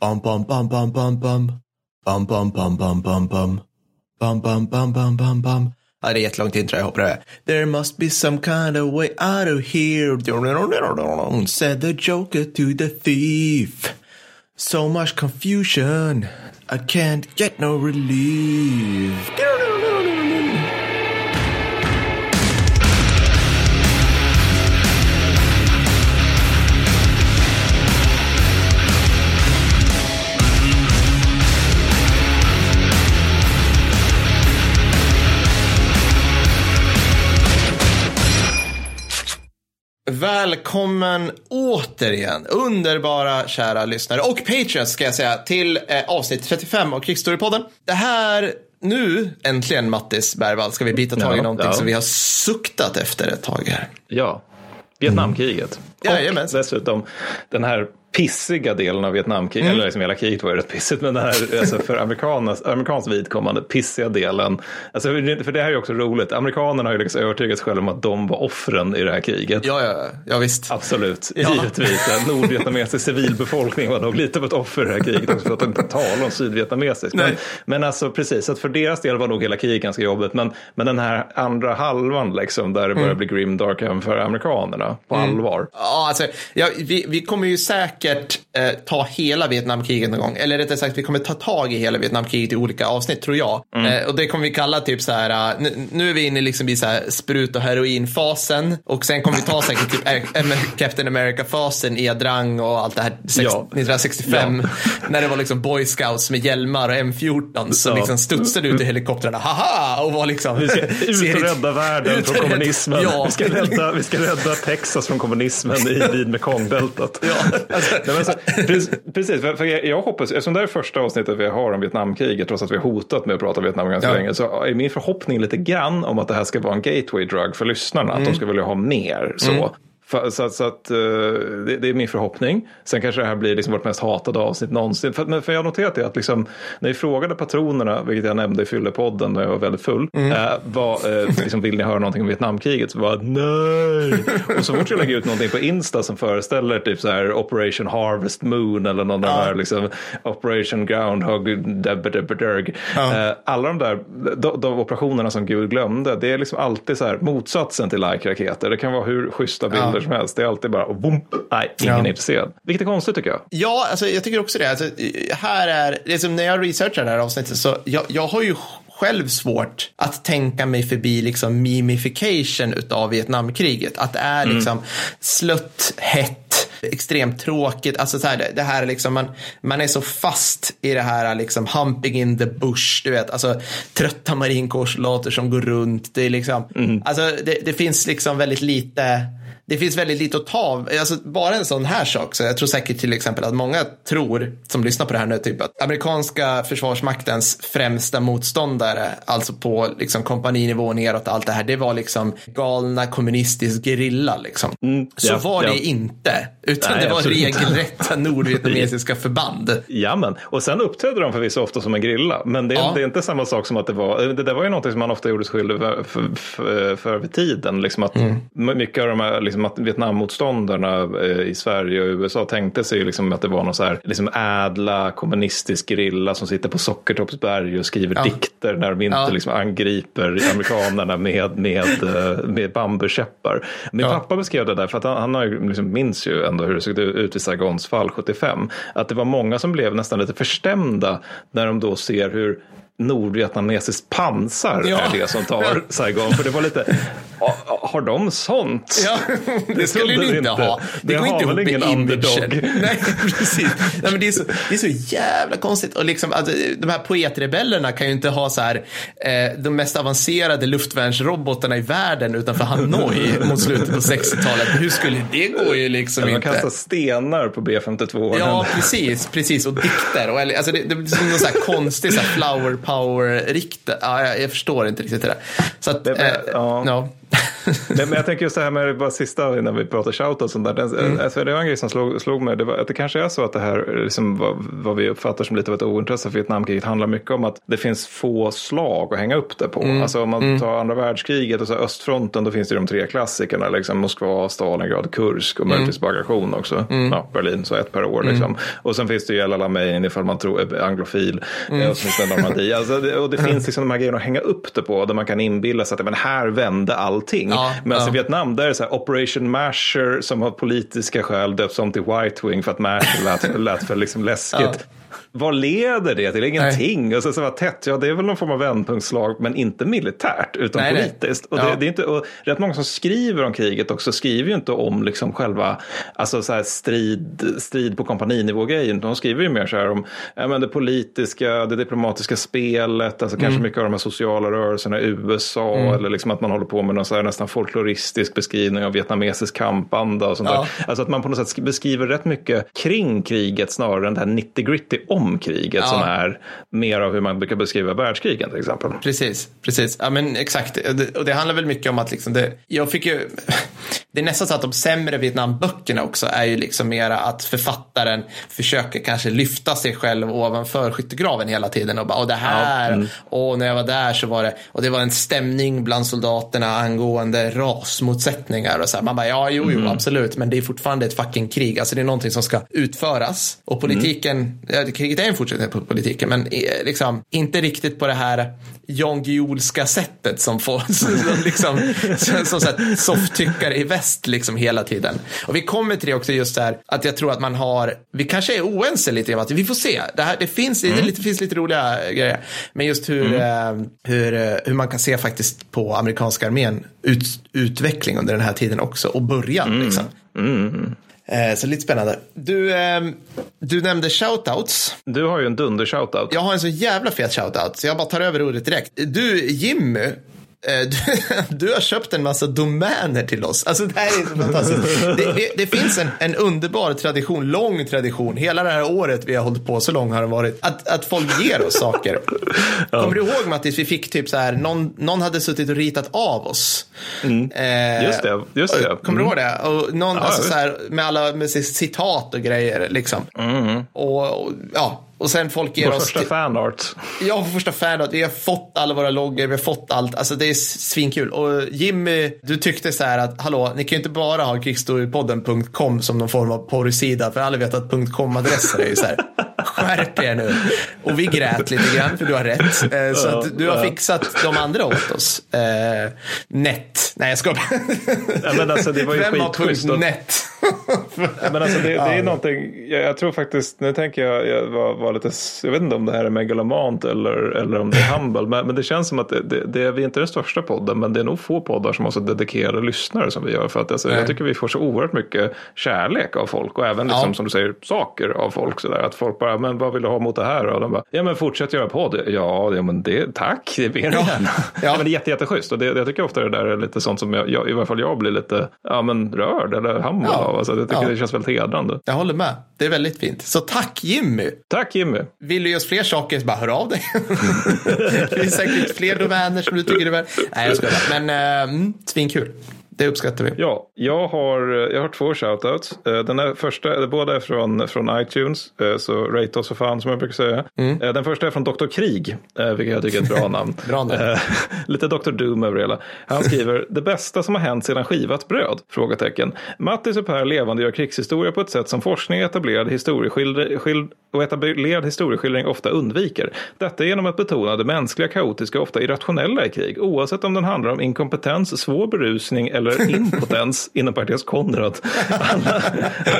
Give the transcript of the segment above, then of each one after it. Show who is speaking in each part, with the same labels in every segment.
Speaker 1: Bum bum bum bum bum bum. Bum bum bum bum bum bum. Bum bum bum bum bum bum. Ja, det är jättelångt intro, jag hoppar över. There must be some kind of way out of here. Said the joker to the thief. So much confusion. I can't get no relief. Välkommen återigen, underbara kära lyssnare och Patreons ska jag säga till eh, avsnitt 35 av Krigsstorypodden. Det här, nu äntligen Mattis Bergvall ska vi bita tag i
Speaker 2: Ja,
Speaker 1: någonting
Speaker 2: ja.
Speaker 1: som vi har suktat efter ett tag här.
Speaker 2: Ja, Vietnamkriget.
Speaker 1: Mm.
Speaker 2: Och
Speaker 1: Jajamensan.
Speaker 2: dessutom den här pissiga delen av Vietnamkriget,
Speaker 1: Mm.
Speaker 2: eller liksom hela kriget var ju rätt pissigt, men den här alltså för amerikanernas, amerikansk vidkommande pissiga delen. Alltså, för det här är ju också roligt, amerikanerna har ju liksom övertygat sig själva om att de var offren i det här kriget.
Speaker 1: Ja, ja, ja visst.
Speaker 2: Absolut,
Speaker 1: Ja.
Speaker 2: givetvis. Nordvietnamesisk civilbefolkning var nog lite av ett offer i det här kriget också, för att inte tala om sydvietnamesisk. Men, men alltså precis, att för deras del var nog hela kriget ganska jobbigt. Men, men den här andra halvan, liksom, där det
Speaker 1: Mm.
Speaker 2: börjar bli grimdark även för amerikanerna, på allvar.
Speaker 1: Ja, alltså, ja, vi, vi kommer ju säkert eh, ta hela Vietnamkriget någon gång. Eller rättare sagt, vi kommer ta tag i hela Vietnamkriget i olika avsnitt, tror jag. Eh, och det kommer vi kalla typ så här, eh, nu, nu är vi inne liksom i så här sprut och heroinfasen. Och sen kommer vi ta säkert typ eh, Captain America-fasen, Edrang och allt det här sex,
Speaker 2: Ja.
Speaker 1: 1965. När det var liksom boy scouts med hjälmar och M14 som
Speaker 2: Ja.
Speaker 1: liksom studsade ut i helikoptrarna. Haha! Och var liksom...
Speaker 2: Vi ska ut och
Speaker 1: i-
Speaker 2: rädda världen från kommunismen.
Speaker 1: Ja.
Speaker 2: Vi, ska rädda, vi ska rädda Texas från kommunismen i vid Mekongdeltat.
Speaker 1: Ja, alltså-
Speaker 2: Nej, men alltså, precis, för, för jag, jag hoppas, eftersom det här är första avsnittet vi har om Vietnamkriget, trots att vi har hotat med att prata om Vietnam ganska
Speaker 1: Ja.
Speaker 2: länge, så är min förhoppning lite grann om att det här ska vara en gateway drug för lyssnarna,
Speaker 1: Mm.
Speaker 2: att de ska vilja ha mer. Så. För, så, att- så att, eh, det, det är min förhoppning. Sen kanske det här blir liksom vårt mest hatade avsnitt någonsin. För, men för jag har noterat det att liksom, när vi frågade patronerna, vilket jag nämnde i Fyllepodden när jag var väldigt full,
Speaker 1: Mm.
Speaker 2: eh, vad, eh, liksom, vill ni höra någonting om Vietnamkriget? Så var nej. Och så fort jag lägger ut någonting på Insta som föreställer typ så här Operation Harvest Moon eller någon de här liksom, Operation Groundhog Debberderg. Eh, alla de där de, de operationerna som Gud glömde, det är liksom alltid så här motsatsen till like-raketer. Det kan vara hur schyssta bilder som helst. Det är alltid bara, boom, nej, ingen
Speaker 1: Ja.
Speaker 2: är intresserad. Vilket är konstigt tycker jag.
Speaker 1: Ja, alltså, jag tycker också det. Alltså, här är, det är som när jag researchar det här avsnittet så jag, jag har ju själv svårt att tänka mig förbi liksom mimification utav Vietnamkriget. Att det är liksom slött, hett, extremt tråkigt. Alltså så här, det, det här är liksom, man, man är så fast i det här liksom humping in the bush, du vet, alltså trötta marinkårssoldater som går runt. Det är liksom, alltså det, det finns liksom väldigt lite det finns väldigt lite att ta av. Alltså, bara en sån här sak. Så jag tror säkert till exempel att många tror, som lyssnar på det här nu, typ att amerikanska försvarsmaktens främsta motståndare, alltså på liksom, kompaninivå neråt och allt det här, det var liksom galna kommunistisk gerilla. Liksom. så
Speaker 2: ja,
Speaker 1: var det
Speaker 2: ja.
Speaker 1: inte, utan
Speaker 2: Nej,
Speaker 1: det var regelrätta nordvietnamesiska förband.
Speaker 2: Jamen, och sen uppträdde de förvisso ofta som en grilla. Men det är,
Speaker 1: Ja.
Speaker 2: det är inte samma sak som att det var, det där var ju något som man ofta gjorde sig skyldig för, för, för, för över tiden. Liksom att Mycket av de här liksom Vietnammotståndarna eh, i Sverige och USA tänkte sig liksom att det var någon så här liksom ädla kommunistisk gerilla som sitter på Sockertoppsberg och skriver
Speaker 1: Ja.
Speaker 2: dikter när de inte
Speaker 1: Ja.
Speaker 2: liksom angriper amerikanerna med, med, eh, med bambukäppar. Min
Speaker 1: Ja.
Speaker 2: pappa beskrev det där, för att han, han har ju liksom, minns ju ändå hur det såg ut vid Saigons fall 75. Att det var många som blev nästan lite förstämda när de då ser hur nordvietnamesiskt pansar
Speaker 1: Ja.
Speaker 2: är det som tar Saigon. För det var lite, "Ha- har de sånt?
Speaker 1: Ja, det skulle
Speaker 2: trodde
Speaker 1: du
Speaker 2: vi
Speaker 1: inte
Speaker 2: inte.
Speaker 1: ha. Det,
Speaker 2: Det
Speaker 1: går inte ihop med imagen.
Speaker 2: underdog.
Speaker 1: Nej, precis. Nej, men det, är så, det är så jävla konstigt. Och liksom, alltså, de här poetrebellerna kan ju inte ha så här, eh, de mest avancerade luftvärnsrobotarna i världen utanför Hanoi mot slutet på 60-talet. Hur skulle det gå ju liksom
Speaker 2: Man
Speaker 1: inte?
Speaker 2: kastar stenar på B52.
Speaker 1: Ja, precis, precis. Och dikter. Och, alltså, det, det är som någon så här konstig så här flower power-rikt. Ja, jag, jag förstår inte riktigt det där. Så att,
Speaker 2: Det-
Speaker 1: eh,
Speaker 2: ja.
Speaker 1: ja.
Speaker 2: Nej, men jag tänker just det här med bara sista innan vi pratar shout och sånt där. Den, mm. alltså, det var en grej som slog, slog mig. Det, var, att det kanske är så att det här, liksom, vad, vad vi uppfattar som lite av ett ointresse för Vietnamkriget handlar mycket om att det finns få slag att hänga upp det på. Mm. Alltså om man mm. tar andra världskriget och så östfronten då finns det de tre klassikerna. Liksom Moskva, Stalingrad, Kursk och mm. möjligtvis bagation också. Mm. Ja, Berlin, så ett per år. Liksom. Mm. Och sen finns det ju El Alamein ifall man tror är anglofil. Mm. Och så finns det Normandie. Alltså, det, och det finns liksom de här grejerna att hänga upp det på. Där man kan inbilla sig att men här vände allting. Ja, Men alltså, ja. i Vietnam där är det så här Operation Masher som av politiska skäl döps om till White Wing för att Masher lät, lät för liksom läskigt. Ja. Vad leder det till? Ingenting. Nej. Och så, så var tätt, ja det är väl någon form av vändpunktslag men inte militärt utan nej, politiskt. Och, det, ja. det, är inte, och rätt många som skriver om kriget också skriver ju inte om liksom själva alltså så strid, strid på kompaninivå-grejen. De skriver ju mer så här om ja, men det politiska, det diplomatiska spelet, alltså mm. kanske mycket av de här sociala rörelserna i USA mm. eller liksom att man håller på med någon så här nästan folkloristisk beskrivning av vietnamesisk kampanda och sånt ja. där. Alltså att man på något sätt beskriver rätt mycket kring kriget snarare än det här 90 gritty om kriget ja. som är mer av hur man brukar beskriva världskrigen till exempel.
Speaker 1: Precis, precis. Ja men exakt. Och det handlar väl mycket om att liksom det, jag fick ju, det är nästan så att de sämre Vietnamböckerna också är ju liksom mera att författaren försöker kanske lyfta sig själv ovanför skyttegraven hela tiden och bara, och det här, ja, mm. och när jag var där så var det, och det var en stämning bland soldaterna angående rasmotsättningar och så här. Man bara, ja, jo, jo, mm. absolut, men det är fortfarande ett fucking krig, alltså det är någonting som ska utföras och politiken, mm. ja, kriget är en fortsättning på politiken, men eh, liksom inte riktigt på det här Jan Guillolska sättet som får som, liksom, som, som softtyckare i väst liksom hela tiden. Och vi kommer till det också just här att jag tror att man har, vi kanske är oense lite om att vi får se. Det, här, det, finns, mm. det, lite, finns lite roliga grejer. Men just hur, mm. eh, hur, eh, hur man kan se faktiskt på amerikanska armén ut, utveckling under den här tiden också och början. Mm. Liksom. Mm. Eh, så lite spännande. Du, eh, du nämnde shoutouts.
Speaker 2: Du har ju en dunder shoutout.
Speaker 1: Jag har en så jävla fet shoutout så jag bara tar över ordet direkt. Du, Jimmy, du, du, har köpt en massa domäner till oss. Alltså det här är så fantastiskt. Det, det, det, finns en, en underbar tradition, lång tradition. Hela det här året vi har hållit på, så lång har det varit, att, att folk ger oss saker. Ja. Kommer du ihåg Mattis, vi fick typ så här, någon, någon hade suttit och ritat av oss.
Speaker 2: Mm. Eh, just det, just det.
Speaker 1: Kommer mm. du ihåg det? Och någon, ja, alltså, så här, med alla med citat och grejer liksom. Mm. Och, och ja, och sen folk ger
Speaker 2: vår
Speaker 1: oss...
Speaker 2: första fanart.
Speaker 1: Ja, vår första fanart. Vi har fått alla våra loggor, vi har fått allt. Alltså det är svinkul. Och Jimmy, du tyckte så här att hallå, ni kan ju inte bara ha krigshistoriepodden.com som någon form av porrsida. För alla vet att .com-adresser är ju så här. Skärp er nu. Och vi grät lite grann, för du har rätt. Eh, så att du har fixat de andra åt oss. Eh, net. Nej, jag skojar.
Speaker 2: Ja, men alltså, det var ju
Speaker 1: Vem har .net?
Speaker 2: Men alltså det, det är någonting, jag, jag, tror faktiskt, nu tänker jag, jag var, var, lite, jag vet inte om det här är megalomant eller, eller om det är humble, men, men det känns som att det, det, det, vi är inte den största podden, men det är nog få poddar som har så dedikerade lyssnare som vi gör. För att alltså, jag tycker vi får så oerhört mycket kärlek av folk och även liksom, ja. som du säger, saker av folk. Så där, att folk bara, men vad vill du ha mot det här? Och de bara, ja men fortsätt göra podd. Ja, ja men det, tack, det ber ni ja. gärna. Ja. men det är jätte, jätteschysst och det, jag tycker ofta det där är lite sånt som jag, jag, i varje fall jag blir lite, ja men rörd eller humble ja. Av. Alltså, jag tycker det känns väldigt hedrande.
Speaker 1: Jag håller med. Det är väldigt fint. Så tack Jimmy.
Speaker 2: Tack Jimmy.
Speaker 1: Vill du göra fler saker så bara hör av dig. det finns säkert fler domäner som du tycker är värt. Nej jag skojar. Men äh, svinkul. Det uppskattar vi.
Speaker 2: Ja, jag har, jag har två shoutouts. Eh, den här första, båda är från, från iTunes, eh, så rate oss för fan som jag brukar säga. Mm. Eh, den första är från Dr. Krig, vilket jag tycker är ett bra namn.
Speaker 1: bra namn.
Speaker 2: Lite Dr. Doom över hela. Han skriver, det bästa som har hänt sedan skivat bröd? Frågetecken. Mattis och Per levande gör krigshistoria på ett sätt som forskning etablerad och etablerad historieskildring ofta undviker. Detta genom att betona det mänskliga, kaotiska ofta irrationella i krig, oavsett om den handlar om inkompetens, svår berusning eller eller impotens, inom parentes Konrad.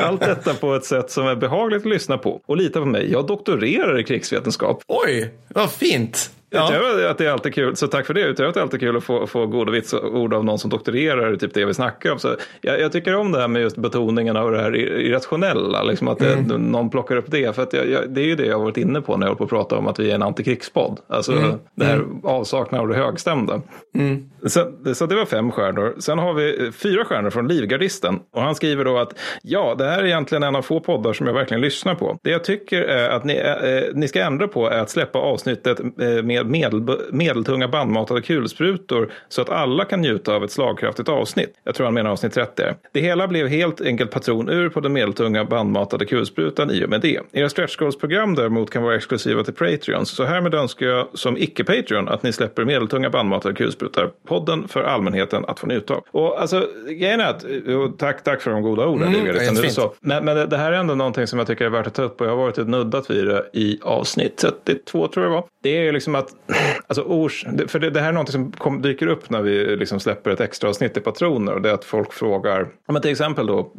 Speaker 2: allt detta på ett sätt som är behagligt att lyssna på. Och lita på mig, jag doktorerar i krigsvetenskap.
Speaker 1: Oj, vad fint.
Speaker 2: Ja. Utöver att det är alltid kul, så tack för det. Utöver att det är alltid kul att få, få goda vitsord av någon som doktorerar typ det vi snackar om. Så jag, jag, tycker om det här med just betoningen av det här irrationella, liksom att det, mm. någon plockar upp det. För att jag, jag, det är ju det jag har varit inne på när jag håller på att prata om att vi är en antikrigspodd. Alltså mm. det här mm. avsaknaden av det högstämda. Mm. Så, så det var fem stjärnor. Sen har vi fyra stjärnor från Livgardisten. Och han skriver då att ja, det här är egentligen en av få poddar som jag verkligen lyssnar på. Det jag tycker är att ni, eh, ni ska ändra på är att släppa avsnittet eh, med med medel, medeltunga bandmatade kulsprutor så att alla kan njuta av ett slagkraftigt avsnitt. Jag tror han menar avsnitt 30. Det hela blev helt enkelt patronur på den medeltunga bandmatade kulsprutan i och med det. Era stretch goals-program däremot kan vara exklusiva till Patreons. Så härmed önskar jag som icke-Patreon att ni släpper medeltunga bandmatade kulsprutar. Podden för allmänheten att få njuta av. Och alltså, grejen är att, tack, tack för de goda orden. Mm, det det så. Men, men det här är ändå någonting som jag tycker är värt att ta upp och jag har varit nuddat vid det i avsnitt 32 tror jag var. Det är ju liksom att, alltså ors, för det, det här är någonting som kom, dyker upp när vi liksom släpper ett extra avsnitt i patroner och det är att folk frågar, men till exempel då,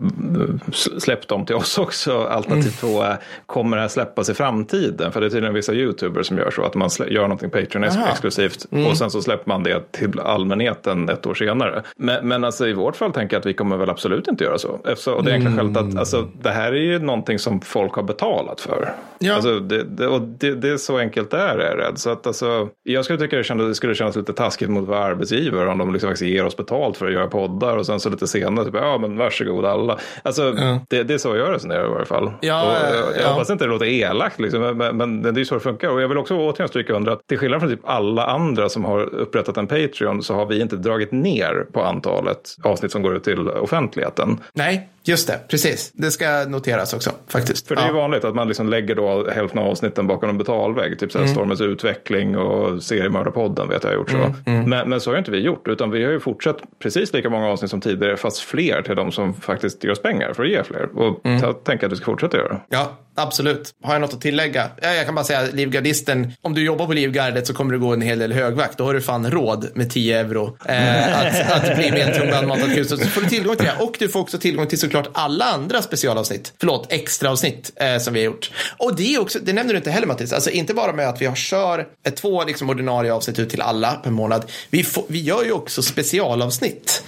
Speaker 2: släpp dem till oss också, alternativ mm. två är, kommer det här släppas i framtiden? För det är tydligen vissa YouTubers som gör så, att man gör någonting Patreon exklusivt mm. och sen så släpper man det till allmänheten ett år senare. Men, men alltså i vårt fall tänker jag att vi kommer väl absolut inte göra så. Efter, och det är enkla skälet att alltså, det här är ju någonting som folk har betalat för. Ja. Alltså, det, det, och det, det, är så enkelt det är, är jag rädd. Så att, alltså, jag skulle tycka det, kändes, det skulle kännas lite taskigt mot våra arbetsgivare om de liksom faktiskt ger oss betalt för att göra poddar och sen så lite senare, typ, ja men varsågod alla. Alltså, ja. det, det är så jag resonerar i varje fall. Ja, och, jag, jag hoppas inte det låter elakt, liksom, men, men, det är ju så det funkar. Och jag vill också återigen stryka under att till skillnad från typ alla andra som har upprättat en Patreon så har vi inte dragit ner på antalet avsnitt som går ut till offentligheten.
Speaker 1: Nej, Just det, precis. Det ska noteras också faktiskt.
Speaker 2: För det är ju vanligt att man liksom lägger då hälften av avsnitten bakom en betalvägg. Typ mm. Stormens utveckling och seriemördarpodden vet jag har gjort så. Mm. Mm. Men, men, så har inte vi gjort. Utan vi har ju fortsatt precis lika många avsnitt som tidigare. Fast fler till de som faktiskt ger oss pengar för att ge fler. Och mm. jag tänker att vi ska fortsätta göra.
Speaker 1: Ja, Absolut. Har jag något att tillägga? Jag kan bara säga Livgardisten, om du jobbar på Livgardet så kommer du gå en hel del högvakt. Då har du fan råd med 10 euro eh, att, att bli med i en kul. Så får du tillgång till det. Och du får också tillgång till såklart alla andra specialavsnitt. Förlåt, extra avsnitt eh, som vi har gjort. Och det är också, det nämner du inte heller Mattis. Alltså inte bara med att vi har kör ett, två liksom, ordinarie avsnitt ut till alla per månad. Vi, får, vi gör ju också specialavsnitt.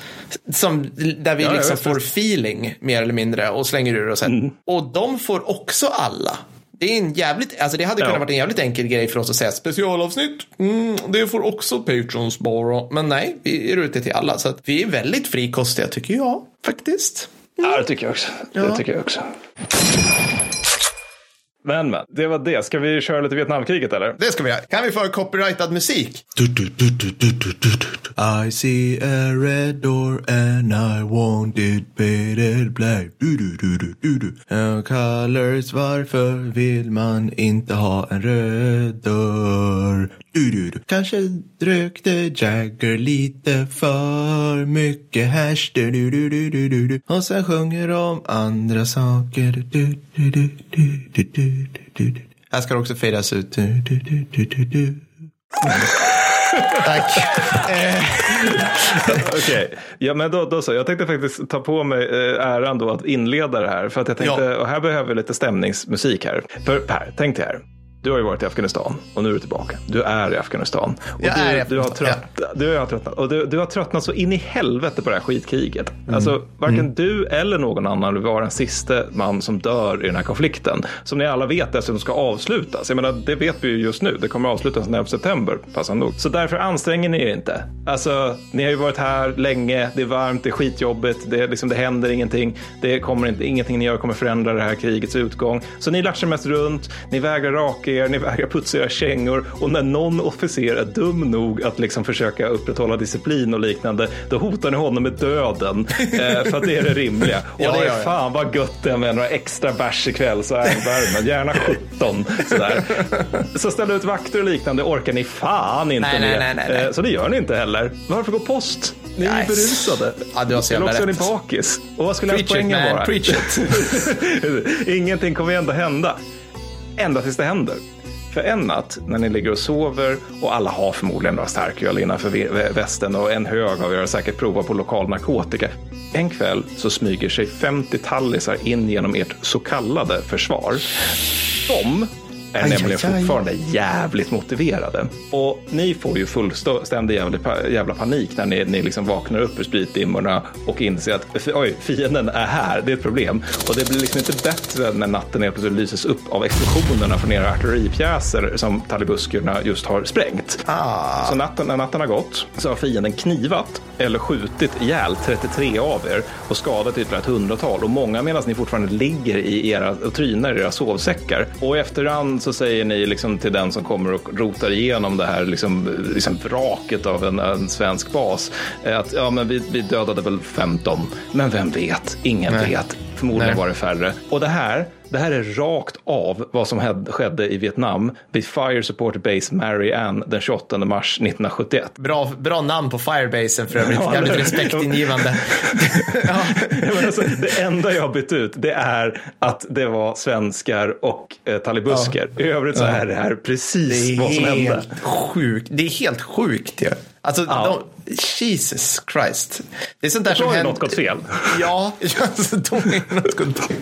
Speaker 1: Som, där vi ja, liksom får feeling mer eller mindre och slänger ur oss. Mm. Och de får också alla. Det är en jävligt, alltså det hade kunnat ja. varit en jävligt enkel grej för oss att säga specialavsnitt. Mm, det får också patrons bara. Men nej, vi är ute till alla. Så att vi är väldigt frikostiga tycker jag faktiskt.
Speaker 2: Mm. Ja, det tycker jag också. Ja. Det tycker jag också. Men men, det var det. Ska vi köra lite Vietnamkriget eller?
Speaker 1: Det ska vi göra. Kan vi få copyrightad musik? I see a red door and I want it painted black. Colors, varför vill man inte ha en röd dörr? Kanske rökte Jagger lite för mycket hash. Och sen sjunger de andra saker. Här ska det också fejdas ut. Tack.
Speaker 2: Okej, okay. ja men då, då så. Jag tänkte faktiskt ta på mig eh, äran då att inleda det här. För att jag tänkte, ja. och här behöver vi lite stämningsmusik här. För Per, tänk dig här. Du har ju varit i Afghanistan och nu är du tillbaka. Du är i Afghanistan. Och
Speaker 1: jag
Speaker 2: du,
Speaker 1: är i
Speaker 2: Afghanistan. Du har, trött, ja. du har tröttnat. Och du, du, har tröttnat så in i helvete på det här skitkriget. Mm. Alltså, varken mm. du eller någon annan vill vara den sista man som dör i den här konflikten. Som ni alla vet dessutom ska avslutas. Jag menar, det vet vi ju just nu. Det kommer avslutas den 11 september, passande nog. Så därför anstränger ni er inte. Alltså, ni har ju varit här länge. Det är varmt, det är skitjobbigt. Det, liksom, det händer ingenting. Det kommer inte, ingenting ni gör kommer förändra det här krigets utgång. Så ni latchar mest runt. Ni vägrar raka ni vägrar putsa era kängor och när någon officer är dum nog att liksom försöka upprätthålla disciplin och liknande, då hotar ni honom med döden. eh, för att det är det rimliga. Och ja, det är ja, ja. fan vad gött det är med några extra bärs ikväll så är värmen, gärna 17. Sådär. Så ställa ut vakter och liknande orkar ni fan inte
Speaker 1: nej, med. Nej, nej, nej,
Speaker 2: eh, så det gör ni inte heller. Varför gå post? Ni är ju berusade.
Speaker 1: Ja, du har så
Speaker 2: Eller också
Speaker 1: är
Speaker 2: ni bakis. Och vad skulle ens poängen vara?
Speaker 1: Preach it.
Speaker 2: Ingenting kommer ändå hända. Ända tills det händer. För en natt när ni ligger och sover och alla har förmodligen några starköl innanför västen och en hög av er har säkert provat på lokal narkotika. En kväll så smyger sig 50 tallisar in genom ert så kallade försvar. De är nämligen fortfarande jävligt motiverade. Och ni får ju fullständig jävla panik när ni, ni liksom vaknar upp ur spritdimmorna och inser att oj, fienden är här, det är ett problem. Och det blir liksom inte bättre när natten helt plötsligt lyses upp av explosionerna från era artilleripjäser som talibuskerna just har sprängt. Ah. Så natten, när natten har gått så har fienden knivat eller skjutit ihjäl 33 av er och skadat ytterligare ett hundratal och många medan ni fortfarande ligger i era och trynar i era sovsäckar. Och efterhand så säger ni liksom till den som kommer och rotar igenom det här liksom, liksom vraket av en, en svensk bas eh, att ja, men vi, vi dödade väl 15, men vem vet? Ingen Nej. vet. Förmodligen Nej. var det färre. Och det här det här är rakt av vad som skedde i Vietnam vid Fire Support Base Marianne den 28 mars 1971.
Speaker 1: Bra, bra namn på Firebasen för övrigt. Ja, Jävligt respektingivande. ja.
Speaker 2: alltså, det enda jag har bytt ut det är att det var svenskar och eh, talibusker. Ja. I övrigt så är det här precis det vad som hände.
Speaker 1: Sjukt. Det är helt sjukt ju. Ja. Alltså, ja. Jesus Christ. Det är sånt där
Speaker 2: som
Speaker 1: händer.
Speaker 2: Något gått fel.
Speaker 1: Ja, alltså, då är något gått fel.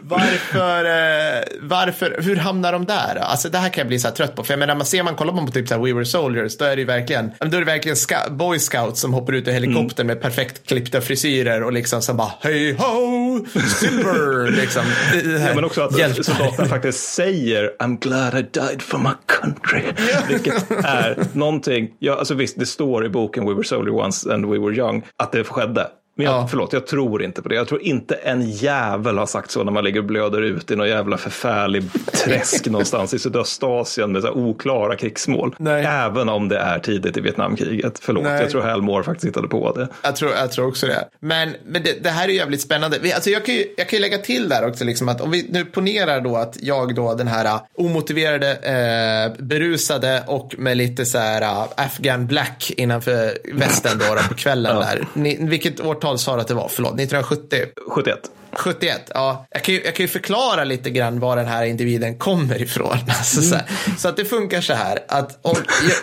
Speaker 1: varför, eh, varför, hur hamnar de där? Alltså, det här kan jag bli så här trött på. För jag menar, man ser man kollar på typ så här We Were Soldiers, då är det ju verkligen, då är det verkligen boy scouts som hoppar ut ur helikoptern mm. med perfekt klippta frisyrer och liksom som bara hej ho, silver, liksom.
Speaker 2: Ja, men också att soldaterna faktiskt säger I'm glad I died for my country. Ja. Vilket är någonting, ja, alltså visst, det står i boken We were soldier once and we were young att det skedde. Men jag, ja. förlåt, jag tror inte på det. Jag tror inte en jävel har sagt så när man ligger och blöder ut i någon jävla förfärlig träsk någonstans i Sydostasien med så oklara krigsmål. Nej. Även om det är tidigt i Vietnamkriget. Förlåt, Nej. jag tror Helmore faktiskt hittade på det.
Speaker 1: Jag tror, jag tror också det. Men, men det, det här är jävligt spännande. Vi, alltså jag, kan ju, jag kan ju lägga till där också, liksom att om vi nu ponerar då att jag då den här omotiverade, eh, berusade och med lite så här uh, Afghan black innanför västen då, då på kvällen ja. där. Ni, vilket år årtal sa du att det var? Förlåt, 1970?
Speaker 2: 71.
Speaker 1: 71, ja. Jag kan, ju, jag kan ju förklara lite grann var den här individen kommer ifrån. Alltså, så, här, så, att det funkar så här att om,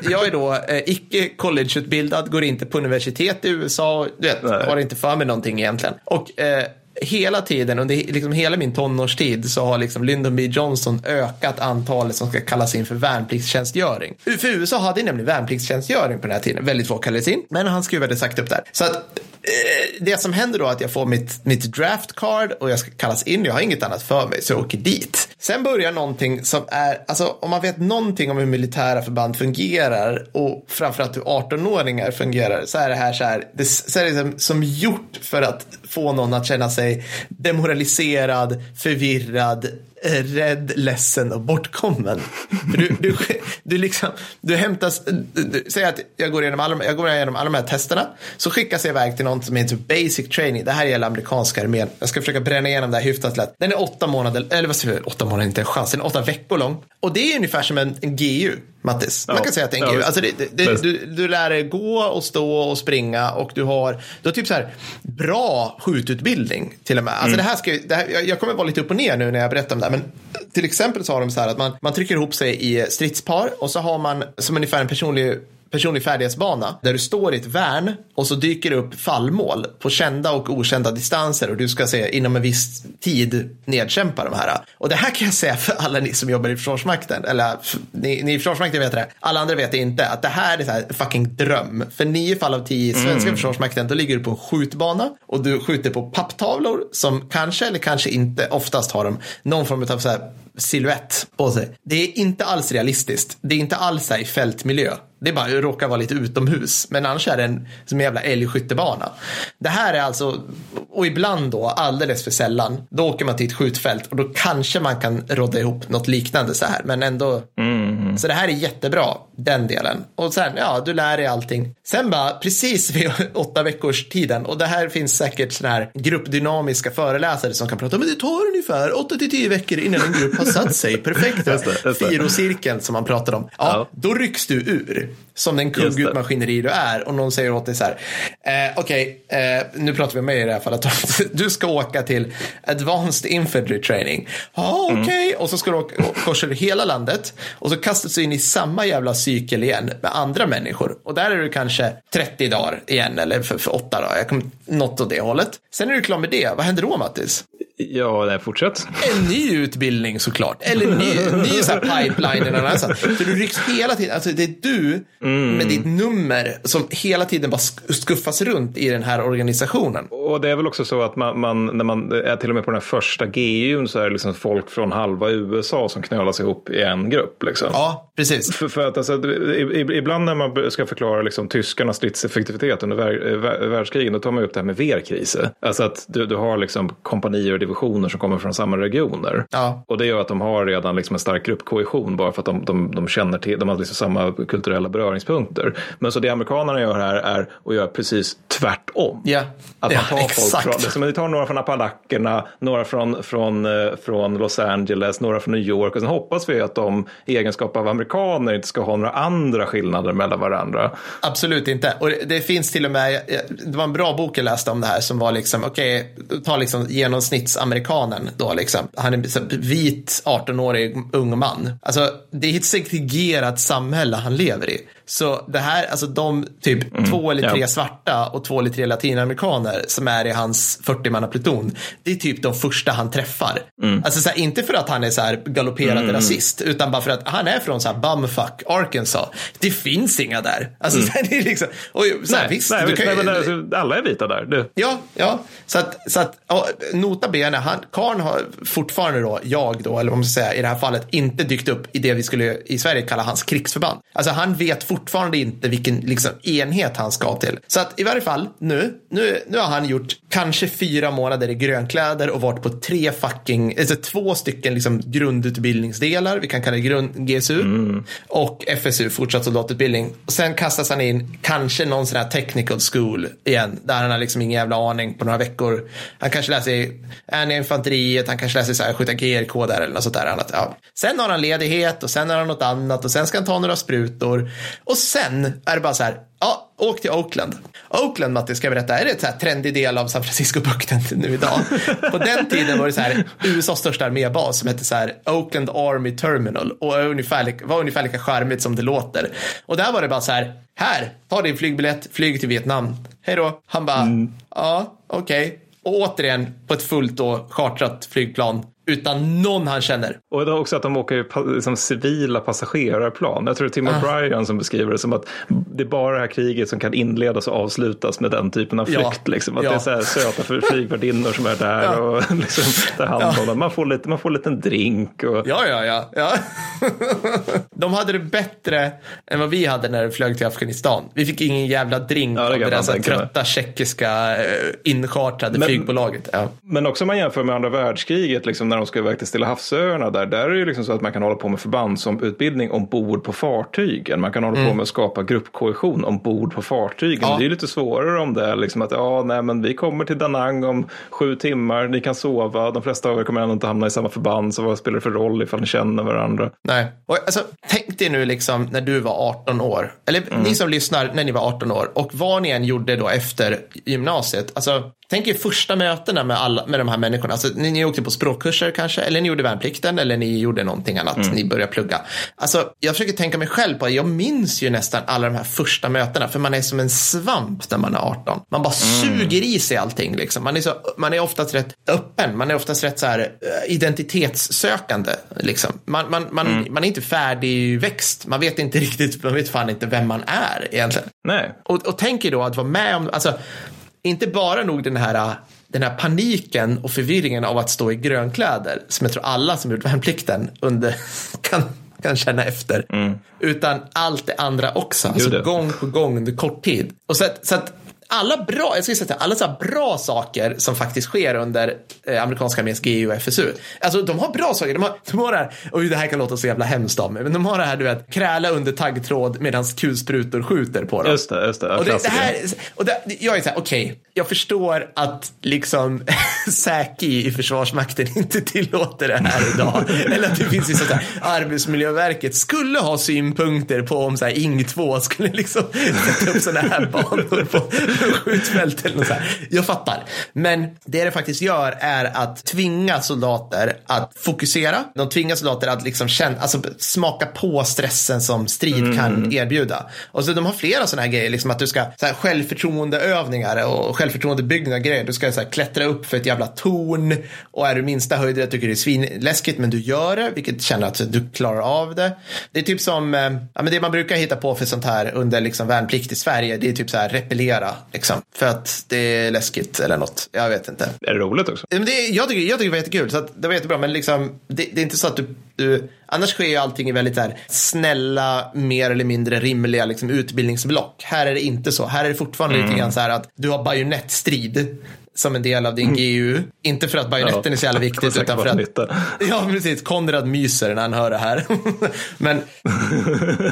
Speaker 1: jag, jag är då eh, icke collegeutbildad, går inte på universitet i USA, du vet, har inte för mig någonting egentligen. Och eh, hela tiden, under liksom hela min tonårstid, så har liksom Lyndon B Johnson ökat antalet som ska kallas in för värnpliktstjänstgöring. För USA hade nämligen värnpliktstjänstgöring på den här tiden. Väldigt få kallades in, men han skruvade sagt upp där. Så att eh, det som händer då är att jag får mitt, mitt draft card och jag ska kallas in. Jag har inget annat för mig, så jag åker dit. Sen börjar någonting som är, alltså om man vet någonting om hur militära förband fungerar och framförallt hur 18-åringar fungerar så är det här så här, det, så är det som, som gjort för att få någon att känna sig demoraliserad, förvirrad, eh, rädd, ledsen och bortkommen. Du, du, du, liksom, du hämtas, eh, du, säg att jag går, igenom alla, jag går igenom alla de här testerna, så skickas jag iväg till något som heter typ basic training. Det här gäller amerikanska armén. Jag ska försöka bränna igenom det här hyfsat lätt. Den är åtta månader, eller vad säger jag, åtta månader, inte en chans, den är åtta veckor lång. Och det är ungefär som en, en GU. Mattis. Man kan säga att det är en ja, Alltså det, det, du, du lär dig gå och stå och springa och du har, du har typ så här bra skjututbildning till och med. Alltså mm. det här ska, det här, jag kommer vara lite upp och ner nu när jag berättar om det här, men till exempel så har de så här att man, man trycker ihop sig i stridspar och så har man som ungefär en personlig personlig färdighetsbana där du står i ett värn och så dyker det upp fallmål på kända och okända distanser och du ska se inom en viss tid nedkämpa de här. Och det här kan jag säga för alla ni som jobbar i Försvarsmakten, eller ni, ni i Försvarsmakten vet det, alla andra vet det inte, att det här är så här fucking dröm. För nio fall av tio i svenska mm. Försvarsmakten, då ligger du på en skjutbana och du skjuter på papptavlor som kanske eller kanske inte, oftast har de någon form av så här siluett på sig. Det är inte alls realistiskt. Det är inte alls i fältmiljö. Det är bara råkar vara lite utomhus. Men annars är det en, som en jävla älgskyttebana. Det här är alltså, och ibland då, alldeles för sällan, då åker man till ett skjutfält och då kanske man kan rodda ihop något liknande så här. Men ändå, mm. så det här är jättebra, den delen. Och sen, ja, du lär dig allting. Sen bara, precis vid åtta veckors tiden, och det här finns säkert sådana här gruppdynamiska föreläsare som kan prata men det tar ungefär åtta till tio veckor innan en grupp har satt sig. Perfekt. Firocirkeln som man pratar om. Ja, ja, då rycks du ur som den kugghjulsmaskineri du är och någon säger åt dig så här, eh, okej, okay, eh, nu pratar vi om mig i det här fallet, du ska åka till Advanced Infantry Training. Ja, ah, okej, okay. mm. och så ska du åka, korsa hela landet och så kastas du in i samma jävla cykel igen med andra människor och där är du kanske 30 dagar igen eller för, för 8 dagar, jag kommer, något åt det hållet. Sen är du klar med det, vad händer då Mattis?
Speaker 2: Ja, nej, fortsätt.
Speaker 1: En ny utbildning såklart. Eller ny, ny så pipeline eller något sånt. För du rycks hela tiden. Alltså det är du mm. med ditt nummer som hela tiden bara skuffas runt i den här organisationen.
Speaker 2: Och det är väl också så att man, man när man är till och med på den här första GUn så är det liksom folk från halva USA som knölas ihop i en grupp. Liksom.
Speaker 1: Ja, precis.
Speaker 2: För, för att alltså, ibland när man ska förklara liksom, tyskarnas stridseffektivitet under vär, världskrigen, då tar man upp det här med verkriser. Alltså att du, du har liksom kompanier och divisioner som kommer från samma regioner.
Speaker 1: Ja.
Speaker 2: Och det gör att de har redan liksom en stark gruppkohesion bara för att de, de, de känner till, de har liksom samma kulturella beröringspunkter. Men så det amerikanerna gör här är att göra precis tvärtom.
Speaker 1: Ja,
Speaker 2: Att
Speaker 1: ja
Speaker 2: man tar
Speaker 1: exakt.
Speaker 2: folk från, vi tar några från Appalacherna, några från, från, eh, från Los Angeles, några från New York och sen hoppas vi att de i egenskap av amerikaner inte ska ha några andra skillnader mellan varandra.
Speaker 1: Absolut inte. Och det, det finns till och med, det var en bra bok jag läste om det här som var liksom, okej, okay, ta liksom amerikanen då liksom. Han är en vit 18-årig ung man. Alltså, det är ett segregerat samhälle han lever i. Så det här, alltså de typ mm, två eller tre ja. svarta och två eller tre latinamerikaner som är i hans 40-mannapluton, det är typ de första han träffar. Mm. Alltså så här, inte för att han är så här galopperande mm. rasist, utan bara för att han är från så här bumfuck Arkansas. Det finns inga där. Alltså mm. så här, det är liksom, och, så här,
Speaker 2: nej,
Speaker 1: visst,
Speaker 2: nej,
Speaker 1: visst
Speaker 2: kan, nej, men alltså, alla är vita där. Det.
Speaker 1: Ja, ja, så att, så att ja, nota bene, han, Karn har fortfarande då, jag då, eller vad man ska säga, i det här fallet, inte dykt upp i det vi skulle i Sverige kalla hans krigsförband. Alltså han vet fortfarande inte vilken liksom, enhet han ska till. Så att i varje fall nu, nu, nu har han gjort kanske fyra månader i grönkläder och varit på tre fucking, alltså två stycken liksom grundutbildningsdelar, vi kan kalla det grund, GSU, mm. och FSU, fortsatt soldatutbildning. Och sen kastas han in kanske någon sån här technical school igen, där han har liksom ingen jävla aning på några veckor. Han kanske läser i infanteriet, han kanske läser så här, skjuta GRK där eller något sånt där annat. Ja. Sen har han ledighet och sen har han något annat och sen ska han ta några sprutor. Och sen är det bara så här, ja, åk till Oakland. Oakland, Matti, ska jag berätta, är det en trendig del av San Francisco-bukten nu idag. På den tiden var det så här, USAs största armébas som hette så här Oakland Army Terminal och ungefär, var ungefär lika charmigt som det låter. Och där var det bara så här, här, ta din flygbiljett, flyg till Vietnam. Hej då. Han bara, mm. ja, okej. Okay. Och återigen på ett fullt då chartrat flygplan utan någon han känner.
Speaker 2: Och det också att de åker liksom civila passagerarplan. Jag tror det är Tim ah. O'Brien som beskriver det som att det är bara det här kriget som kan inledas och avslutas med den typen av flykt. Ja. Liksom. Att ja. det är så här söta flygvärdinnor som är där ja. och liksom tar hand om ja. Man får lite, man får en liten drink. Och...
Speaker 1: Ja, ja, ja. ja. de hade det bättre än vad vi hade när vi flög till Afghanistan. Vi fick ingen jävla drink ja, det av det där trötta tjeckiska eh, inchartrade flygbolaget. Ja.
Speaker 2: Men också om man jämför med andra världskriget, liksom, när de ska iväg till Stilla havsöarna där, där är det ju liksom så att man kan hålla på med förband som utbildning ombord på fartygen. Man kan hålla mm. på med att skapa gruppkohesion ombord på fartygen. Ja. Det är lite svårare om det är liksom att ja, nej, men vi kommer till Danang om sju timmar, ni kan sova, de flesta av er kommer ändå inte hamna i samma förband, så vad spelar det för roll ifall ni känner varandra?
Speaker 1: Nej, och alltså, tänk dig nu liksom när du var 18 år, eller mm. ni som lyssnar när ni var 18 år och vad ni än gjorde då efter gymnasiet, alltså Tänk er första mötena med, alla, med de här människorna. Alltså, ni, ni åkte på språkkurser kanske, eller ni gjorde värnplikten, eller ni gjorde någonting annat. Mm. Ni började plugga. Alltså, jag försöker tänka mig själv på, jag minns ju nästan alla de här första mötena, för man är som en svamp när man är 18. Man bara mm. suger i sig allting. Liksom. Man, är så, man är oftast rätt öppen, man är oftast rätt så här, eh, identitetssökande. Liksom. Man, man, man, mm. man är inte färdigväxt, man vet inte riktigt, man vet fan inte vem man är egentligen.
Speaker 2: Nej.
Speaker 1: Och, och tänk er då att vara med om, alltså, inte bara nog den här, den här paniken och förvirringen av att stå i grönkläder som jag tror alla som gjort värnplikten under kan, kan känna efter. Mm. Utan allt det andra också, alltså gång på gång under kort tid. Och så att, så att alla bra, jag ska säga alla så bra saker som faktiskt sker under eh, amerikanska arméns GU och FSU. Alltså de har bra saker. De har, de har det här, och det här kan låta så jävla hemskt av mig, men de har det här du vet, kräla under taggtråd medan kulsprutor skjuter på dem.
Speaker 2: Just det, just det.
Speaker 1: Och det, det här, och det, jag är så här, okej, okay, jag förstår att liksom Säki i Försvarsmakten inte tillåter det här idag. Eller att det finns vissa så här, Arbetsmiljöverket skulle ha synpunkter på om så här, Ing 2 skulle liksom sätta upp sådana här banor på skjutfält eller något så här. Jag fattar. Men det det faktiskt gör är att tvinga soldater att fokusera. De tvingar soldater att liksom känna, alltså smaka på stressen som strid mm. kan erbjuda. Och så de har flera sådana här grejer, liksom att du ska så här, självförtroendeövningar och självförtroendebyggnad grejer. Du ska så här, klättra upp för ett jävla torn och är du minsta höjden tycker det är svinläskigt men du gör det, vilket känner att du klarar av det. Det är typ som, eh, ja men det man brukar hitta på för sånt här under liksom värnplikt i Sverige, det är typ så här repellera Liksom, för att det är läskigt eller något. Jag vet inte.
Speaker 2: Är det roligt också?
Speaker 1: Men det, jag, tycker, jag tycker det var jättekul. Så det var jättebra. Men liksom, det, det är inte så att du, du... Annars sker ju allting i väldigt här, snälla, mer eller mindre rimliga liksom, utbildningsblock. Här är det inte så. Här är det fortfarande mm. lite grann så här att du har bajonettstrid som en del av din GU. Inte för att bajonetten ja, är så jävla viktigt utan för att... Nytta. Ja, precis. Konrad myser när han hör det här. Men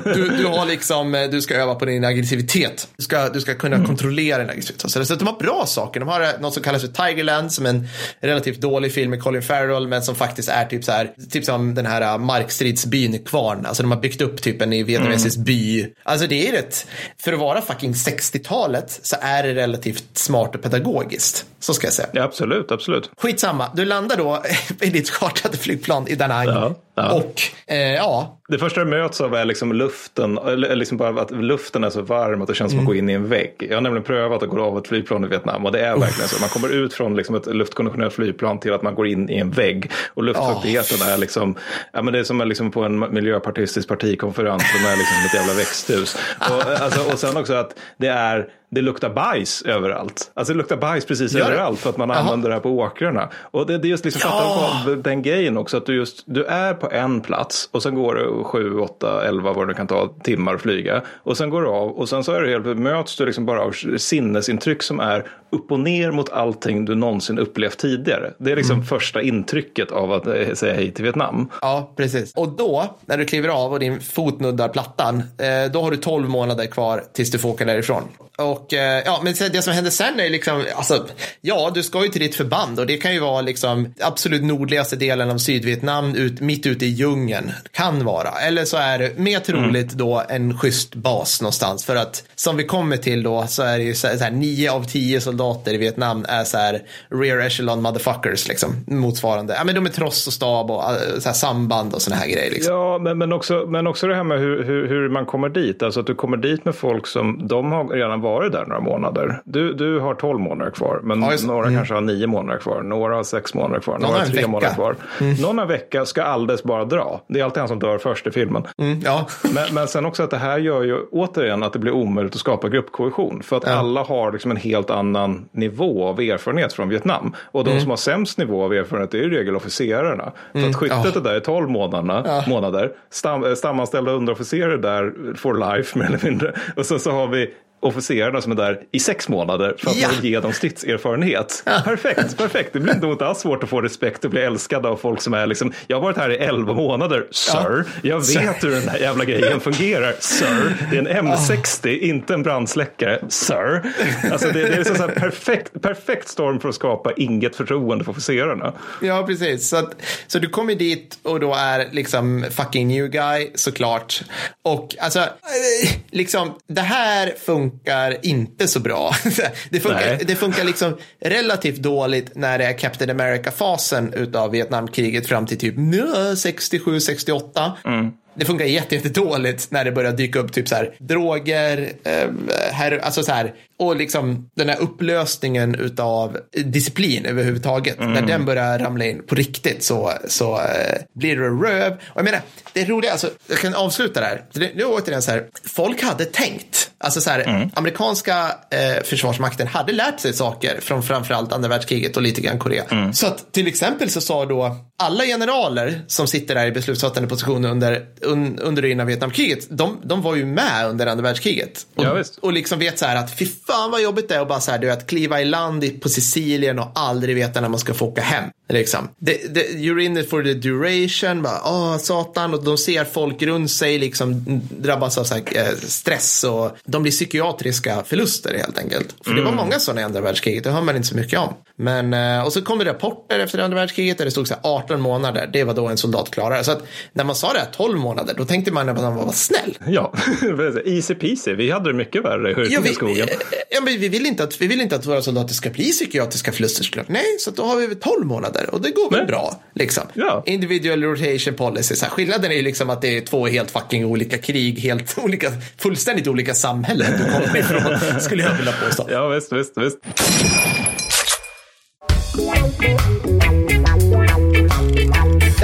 Speaker 1: du, du har liksom, du ska öva på din aggressivitet. Du ska, du ska kunna mm. kontrollera din aggressivitet. Så, så de har bra saker. De har något som kallas för Tigerland som är en relativt dålig film med Colin Farrell men som faktiskt är typ så här, typ som den här äh, markstridsbyn Kvarn. Alltså de har byggt upp typ en vietnamesisk mm. by. Alltså det är rätt, för att vara fucking 60-talet så är det relativt smart och pedagogiskt. Så ska jag säga.
Speaker 2: Ja, absolut, absolut.
Speaker 1: Skitsamma, du landar då i ditt chartrade flygplan i Da Nang. Ja, ja. Och eh, ja.
Speaker 2: Det första du möts av är liksom luften, eller liksom bara att luften är så varm att det känns som att gå in i en vägg. Jag har nämligen prövat att gå av ett flygplan i Vietnam och det är verkligen så. Man kommer ut från liksom ett luftkonditionerat flygplan till att man går in i en vägg. Och luftfuktigheten oh. är liksom, ja men det är som liksom på en miljöpartistisk partikonferens som är liksom ett jävla växthus. Och, alltså, och sen också att det är det luktar bajs överallt. Alltså det luktar bajs precis Gör överallt för att man Aha. använder det här på åkrarna. Och det, det är just liksom ja. på den grejen också att du just, du är på en plats och sen går det 7, 8, 11 vad det kan ta timmar att flyga. Och sen går det av och sen så är det helt, möts du liksom bara av sinnesintryck som är upp och ner mot allting du någonsin upplevt tidigare. Det är liksom mm. första intrycket av att eh, säga hej till Vietnam.
Speaker 1: Ja, precis. Och då, när du kliver av och din fot nuddar plattan, eh, då har du tolv månader kvar tills du får åka därifrån. Och eh, ja, men det som händer sen är liksom, alltså, ja, du ska ju till ditt förband och det kan ju vara liksom absolut nordligaste delen av Sydvietnam, ut, mitt ute i djungeln, kan vara. Eller så är det mer troligt mm. då en schysst bas någonstans. För att som vi kommer till då så är det ju så här, så här nio av tio soldater i Vietnam är så här rear echelon motherfuckers liksom, motsvarande. Ja, men de är tross och stab och så här, samband och sådana här grejer. Liksom.
Speaker 2: Ja, men, men, också, men också det här med hur, hur, hur man kommer dit, alltså att du kommer dit med folk som de har redan varit där några månader. Du, du har tolv månader kvar, men ja, några mm. kanske har nio månader kvar, några har sex månader kvar, några har tre månader kvar. Mm. Någon en vecka ska alldeles bara dra. Det är alltid han som dör först i filmen.
Speaker 1: Mm, ja.
Speaker 2: men, men sen också att det här gör ju återigen att det blir omöjligt att skapa gruppkohesion. För att ja. alla har liksom en helt annan nivå av erfarenhet från Vietnam. Och de mm. som har sämst nivå av erfarenhet är i regel officerarna. För att mm. skyttet är där i tolv månaderna, månader. Stam, stamanställda underofficerare där for life mer eller mindre. Och sen så har vi officerarna som är där i sex månader för att ja. ge dem stridserfarenhet. Ja. Perfekt, perfekt. Det blir inte alls svårt att få respekt och bli älskad av folk som är liksom, jag har varit här i elva månader, sir. Ja. Jag vet hur den här jävla grejen fungerar, sir. Det är en M60, inte en brandsläckare, sir. Alltså det, det är så, så perfekt, perfekt storm för att skapa inget förtroende för officerarna.
Speaker 1: Ja, precis. Så, att, så du kommer dit och då är liksom fucking new guy såklart. Och alltså, eh, liksom det här funkar funkar inte så bra. det, funkar, det funkar liksom relativt dåligt när det är Captain America-fasen av Vietnamkriget fram till typ 67-68. Mm det funkar jättedåligt jätte när det börjar dyka upp typ så här droger, eh, här, alltså så här, och liksom den här upplösningen utav disciplin överhuvudtaget. Mm. När den börjar ramla in på riktigt så, så eh, blir det röv. Och jag menar, det roliga, alltså, jag kan avsluta där. Det, nu återigen så här, folk hade tänkt, alltså så här, mm. amerikanska eh, försvarsmakten hade lärt sig saker från framförallt andra världskriget och lite grann Korea. Mm. Så att till exempel så sa då alla generaler som sitter där i beslutsfattande positioner under, un, under det innan Vietnamkriget, de, de var ju med under andra världskriget. Och, ja, och liksom vet så här att fy fan vad jobbigt det är att bara så här, du vet, kliva i land på Sicilien och aldrig veta när man ska få åka hem. Liksom. Det, det, you're in it for the duration, bara, åh satan, och de ser folk runt sig liksom drabbas av så här, eh, stress och de blir psykiatriska förluster helt enkelt. För mm. det var mm. många sådana i andra världskriget, det hör man inte så mycket om. Men, eh, och så kom det rapporter efter andra världskriget där det stod så här 18 månader, det var då en soldat klarade. Så att när man sa det här 12 månader, då tänkte man att han var snäll.
Speaker 2: Ja, easy peasy, vi hade det mycket värre
Speaker 1: ja, vi, i skogen. Ja, men vi vill, inte att, vi vill inte att våra soldater ska bli psykiatriska förluster såklart. Nej, så då har vi 12 månader och det går väl bra. Liksom. Ja. Individual rotation policy, så här, skillnaden är ju liksom att det är två helt fucking olika krig, helt olika, fullständigt olika samhällen du kommer ifrån, skulle jag vilja påstå.
Speaker 2: Ja, visst, visst, visst.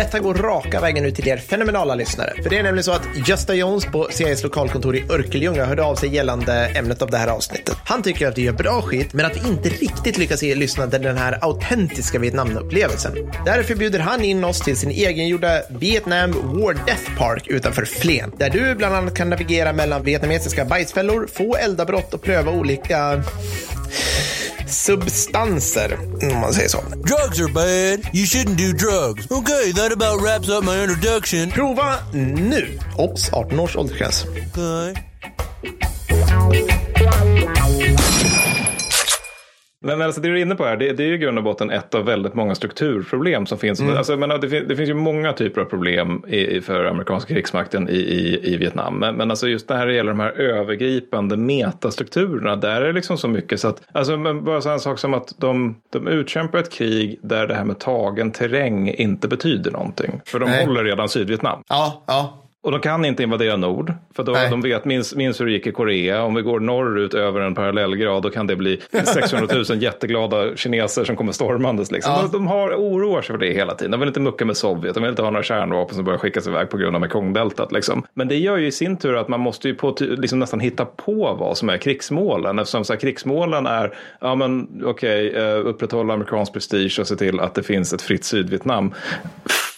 Speaker 1: Detta går raka vägen ut till er fenomenala lyssnare. För det är nämligen så att Gösta Jones på CIs lokalkontor i Örkelljunga hörde av sig gällande ämnet av det här avsnittet. Han tycker att vi gör bra skit, men att vi inte riktigt lyckas ge lyssnarna den här autentiska Vietnamupplevelsen. Därför bjuder han in oss till sin egengjorda Vietnam War Death Park utanför Flen, där du bland annat kan navigera mellan vietnamesiska bajsfällor, få eldabrott och pröva olika substanser, om man säger så.
Speaker 3: Drugs are bad. You shouldn't do drugs. Okay, that about wraps up my introduction.
Speaker 1: Prova nu! Obs! 18 års åldersgräns.
Speaker 3: Okay.
Speaker 2: Men alltså det du är inne på här, det, det är ju i grund och botten ett av väldigt många strukturproblem som finns.
Speaker 1: Mm.
Speaker 2: Alltså, men det, fin- det finns ju många typer av problem i, för amerikanska krigsmakten i, i, i Vietnam. Men, men alltså just när det gäller de här övergripande metastrukturerna, där är det liksom så mycket så att, alltså bara så en sak som att de, de utkämpar ett krig där det här med tagen terräng inte betyder någonting. För de
Speaker 1: Nej.
Speaker 2: håller redan Sydvietnam.
Speaker 1: Ja, ja.
Speaker 2: Och de kan inte invadera nord. För då,
Speaker 1: Nej.
Speaker 2: de vet, minns, minns hur det gick i Korea. Om vi går norrut över en parallellgrad då kan det bli 600 000 jätteglada kineser som kommer stormandes. Liksom.
Speaker 1: Ja.
Speaker 2: De, de har, oroar sig för det hela tiden. De vill inte mucka med Sovjet. De vill inte ha några kärnvapen som börjar skickas iväg på grund av Mekongdeltat. Liksom. Men det gör ju i sin tur att man måste ju på, liksom nästan hitta på vad som är krigsmålen. Eftersom så här, krigsmålen är, ja men okej, eh, upprätthålla amerikansk prestige och se till att det finns ett fritt Sydvietnam.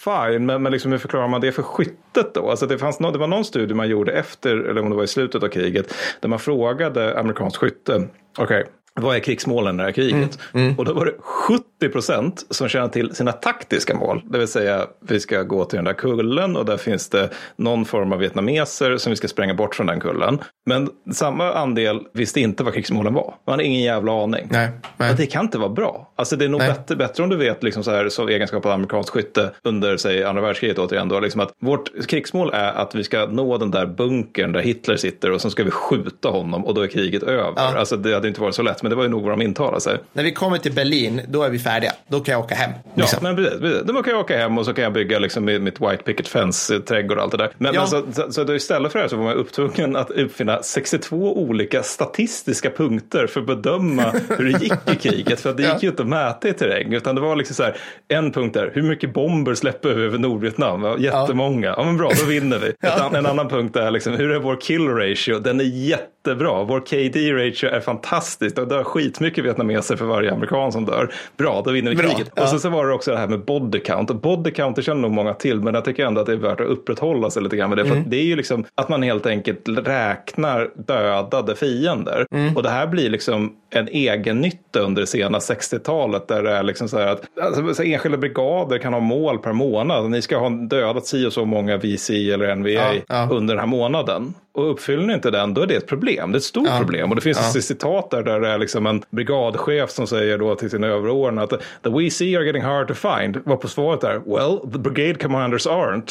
Speaker 2: Fine, men, men liksom hur förklarar man det för skyttet då? Alltså det, fanns no, det var någon studie man gjorde efter, eller om det var i slutet av kriget, där man frågade amerikanskt skytte, okej, vad är krigsmålen i det här kriget? Och då var det 70 procent som känner till sina taktiska mål. Det vill säga, vi ska gå till den där kullen och där finns det någon form av vietnameser som vi ska spränga bort från den kullen. Men samma andel visste inte vad krigsmålen var. Man hade ingen jävla aning.
Speaker 1: Nej, nej.
Speaker 2: Det kan inte vara bra. Alltså det är nog
Speaker 1: Nej.
Speaker 2: bättre, bättre om du vet liksom så här, som egenskap av amerikanskt skytte under säg, andra världskriget återigen. Då, liksom att vårt krigsmål är att vi ska nå den där bunkern där Hitler sitter och sen ska vi skjuta honom och då är kriget över.
Speaker 1: Ja.
Speaker 2: Alltså det hade inte varit så lätt men det var ju nog vad de intalade sig.
Speaker 1: När vi kommer till Berlin, då är vi färdiga. Då kan jag åka hem.
Speaker 2: Ja,
Speaker 1: liksom.
Speaker 2: men precis. Då kan jag åka hem och så kan jag bygga liksom mitt white picket fence, trädgård och allt det där. Men,
Speaker 1: Ja.
Speaker 2: men så, så, då istället för det här så var man upptvungen att uppfinna 62 olika statistiska punkter för att bedöma hur det gick i kriget. För det gick ju inte att mäta i terräng. Utan det var liksom så här, en punkt där, hur mycket bomber släpper vi över Nordvietnam? Ja, jättemånga. Ja, men bra, då vinner vi. An- En annan punkt är liksom, hur är vår kill ratio? Den är jättebra. Vår KD ratio är fantastisk. Det dör skitmycket vietnameser för varje amerikan som dör. Bra, då vinner vi
Speaker 1: Bra,
Speaker 2: kriget.
Speaker 1: ja.
Speaker 2: Och så, så var det också det här med body count. Body count det känner nog många till, men jag tycker ändå att det är värt att upprätthålla sig lite grann med det. För
Speaker 1: Mm.
Speaker 2: att det är ju liksom att man helt enkelt räknar dödade fiender.
Speaker 1: Mm.
Speaker 2: Och det här blir liksom en egen nytta under det sena 60-talet där det är liksom så här att alltså, så enskilda brigader kan ha mål per månad. Ni ska ha dödat si och så många VC eller NVA
Speaker 1: Ja, ja.
Speaker 2: under den här månaden. Och uppfyller ni inte den, då är det ett problem. Det är ett stort
Speaker 1: Ja.
Speaker 2: problem. Och det finns
Speaker 1: Ja.
Speaker 2: citat där, där det är liksom en brigadchef som säger då till sina överordnade att the VC are getting hard to find. Var på svaret där, well, the brigade commanders aren't.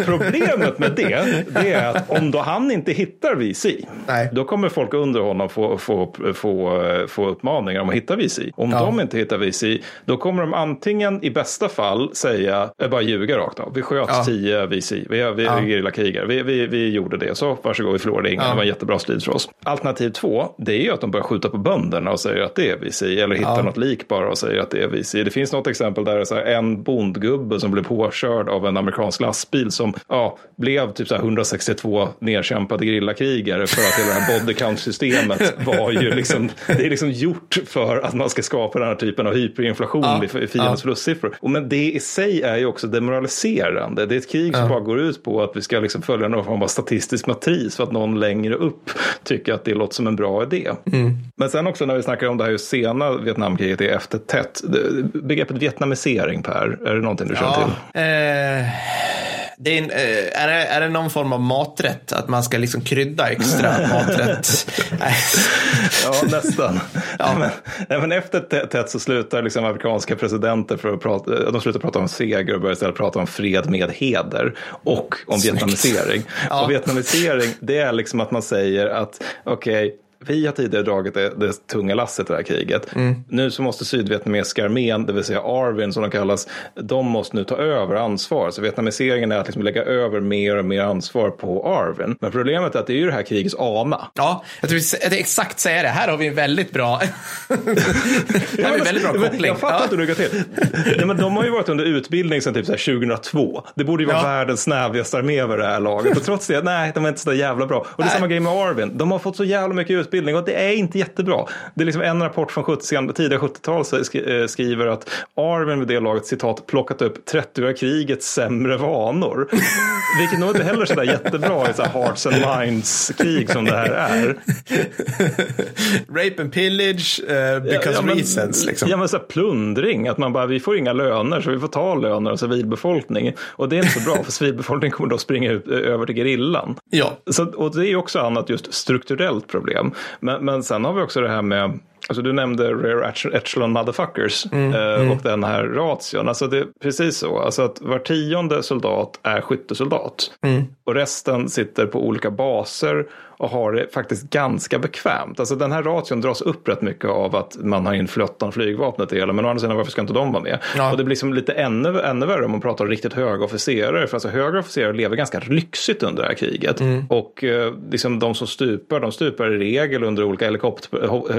Speaker 2: och problemet med det, det är att om då han inte hittar VC,
Speaker 1: Nej.
Speaker 2: då kommer folk under honom få, få, få, få uppmaningar om att hitta VC. Om
Speaker 1: Ja.
Speaker 2: de inte hittar VC, då kommer de antingen i bästa fall säga, bara ljuga rakt av. Vi sköt
Speaker 1: Ja.
Speaker 2: 10 VC, vi är, vi
Speaker 1: Ja.
Speaker 2: gerillakrigare, vi, vi, vi gjorde det. Så varsågod, vi förlorade ingen,
Speaker 1: Ja.
Speaker 2: det var en jättebra strid för oss. Alternativ två, det är ju att de börjar skjuta på bönderna och säger att det är VC. Eller hittar
Speaker 1: Ja.
Speaker 2: något lik bara och säger att det är VC. Det finns något exempel där så här, en bondgubbe som blev påkörd av en amerikansk lastbil som ja, blev typ så här 162 nedkämpade gerillakrigare för att hela det här body count-systemet var ju liksom, det är liksom gjort för att man ska skapa den här typen av hyperinflation
Speaker 1: Ja.
Speaker 2: vid fiendens
Speaker 1: Ja.
Speaker 2: förlustsiffror. Och men det i sig är ju också demoraliserande. Det är ett krig som
Speaker 1: Ja.
Speaker 2: bara går ut på att vi ska liksom följa någon form av statistisk matris för att någon längre upp tycker att det låter som en bra idé.
Speaker 1: Mm.
Speaker 2: Men sen också när vi snackar om det här hur sena Vietnamkriget är efter tätt. det- Begreppet vietnamisering Per, är det någonting du känner till?
Speaker 1: Eh, det är, en, eh, är, det, är det någon form av maträtt? Att man ska liksom krydda extra maträtt?
Speaker 2: Ja, nästan.
Speaker 1: Ja.
Speaker 2: Men, men efter tätt så slutar liksom amerikanska presidenter för att prata, de slutar prata om seger och börjar istället prata om fred med heder och om
Speaker 1: Snyggt.
Speaker 2: vietnamisering.
Speaker 1: Ja.
Speaker 2: Och vietnamisering, det är liksom att man säger att okej, vi har tidigare dragit det, det tunga lasset i det här kriget.
Speaker 1: Mm.
Speaker 2: Nu så måste sydvietnamesiska armén, det vill säga Arvin som de kallas, de måste nu ta över ansvar. Så vietnamiseringen är att liksom lägga över mer och mer ansvar på Arvin. Men problemet är att det är ju det här krigets ama.
Speaker 1: Ja, jag tror jag tänkte exakt säga det. Här har vi en väldigt bra, här har vi en väldigt bra koppling.
Speaker 2: Jag fattar
Speaker 1: Ja.
Speaker 2: inte hur det går till. Nej, men de har ju varit under utbildning sedan typ så här 2002. Det borde ju vara
Speaker 1: Ja.
Speaker 2: världens snävigaste armé vid det här laget. Och trots det, nej, de är inte så jävla bra. Och det är samma grej med Arvin. De har fått så jävla mycket utbildning och det är inte jättebra. Det är liksom en rapport från 70, sen- tidiga 70-tal som sk- eh, skriver att Arvin vid det laget, citat, plockat upp 30 krigets sämre vanor. Vilket nog inte heller är sådär jättebra i så här hearts and minds krig som det här är.
Speaker 1: Rape and pillage uh, because
Speaker 2: Ja, men-
Speaker 1: reasons. Liksom.
Speaker 2: Ja men så plundring, att man bara vi får inga löner så vi får ta löner av civilbefolkning. Och det är inte så bra för civilbefolkningen kommer då springa ut, över till gerillan.
Speaker 1: Ja.
Speaker 2: Så, och det är ju också annat just strukturellt problem. Men, men sen har vi också det här med Alltså du nämnde Rare Ech- Echelon Motherfuckers eh, och den här ration. Alltså det är precis så. Alltså att var tionde soldat är skyttesoldat. Och resten sitter på olika baser och har det faktiskt ganska bekvämt. Alltså den här ration dras upp rätt mycket av att man har in flottan flygvapnet i hela. Men å andra sidan varför ska inte de vara med?
Speaker 1: Ja.
Speaker 2: Och det blir som lite ännu, ännu värre om man pratar om riktigt höga officerare. För alltså höga officerare lever ganska lyxigt under det här kriget. Och eh, liksom de som stupar, de stupar i regel under olika helikopter, ho-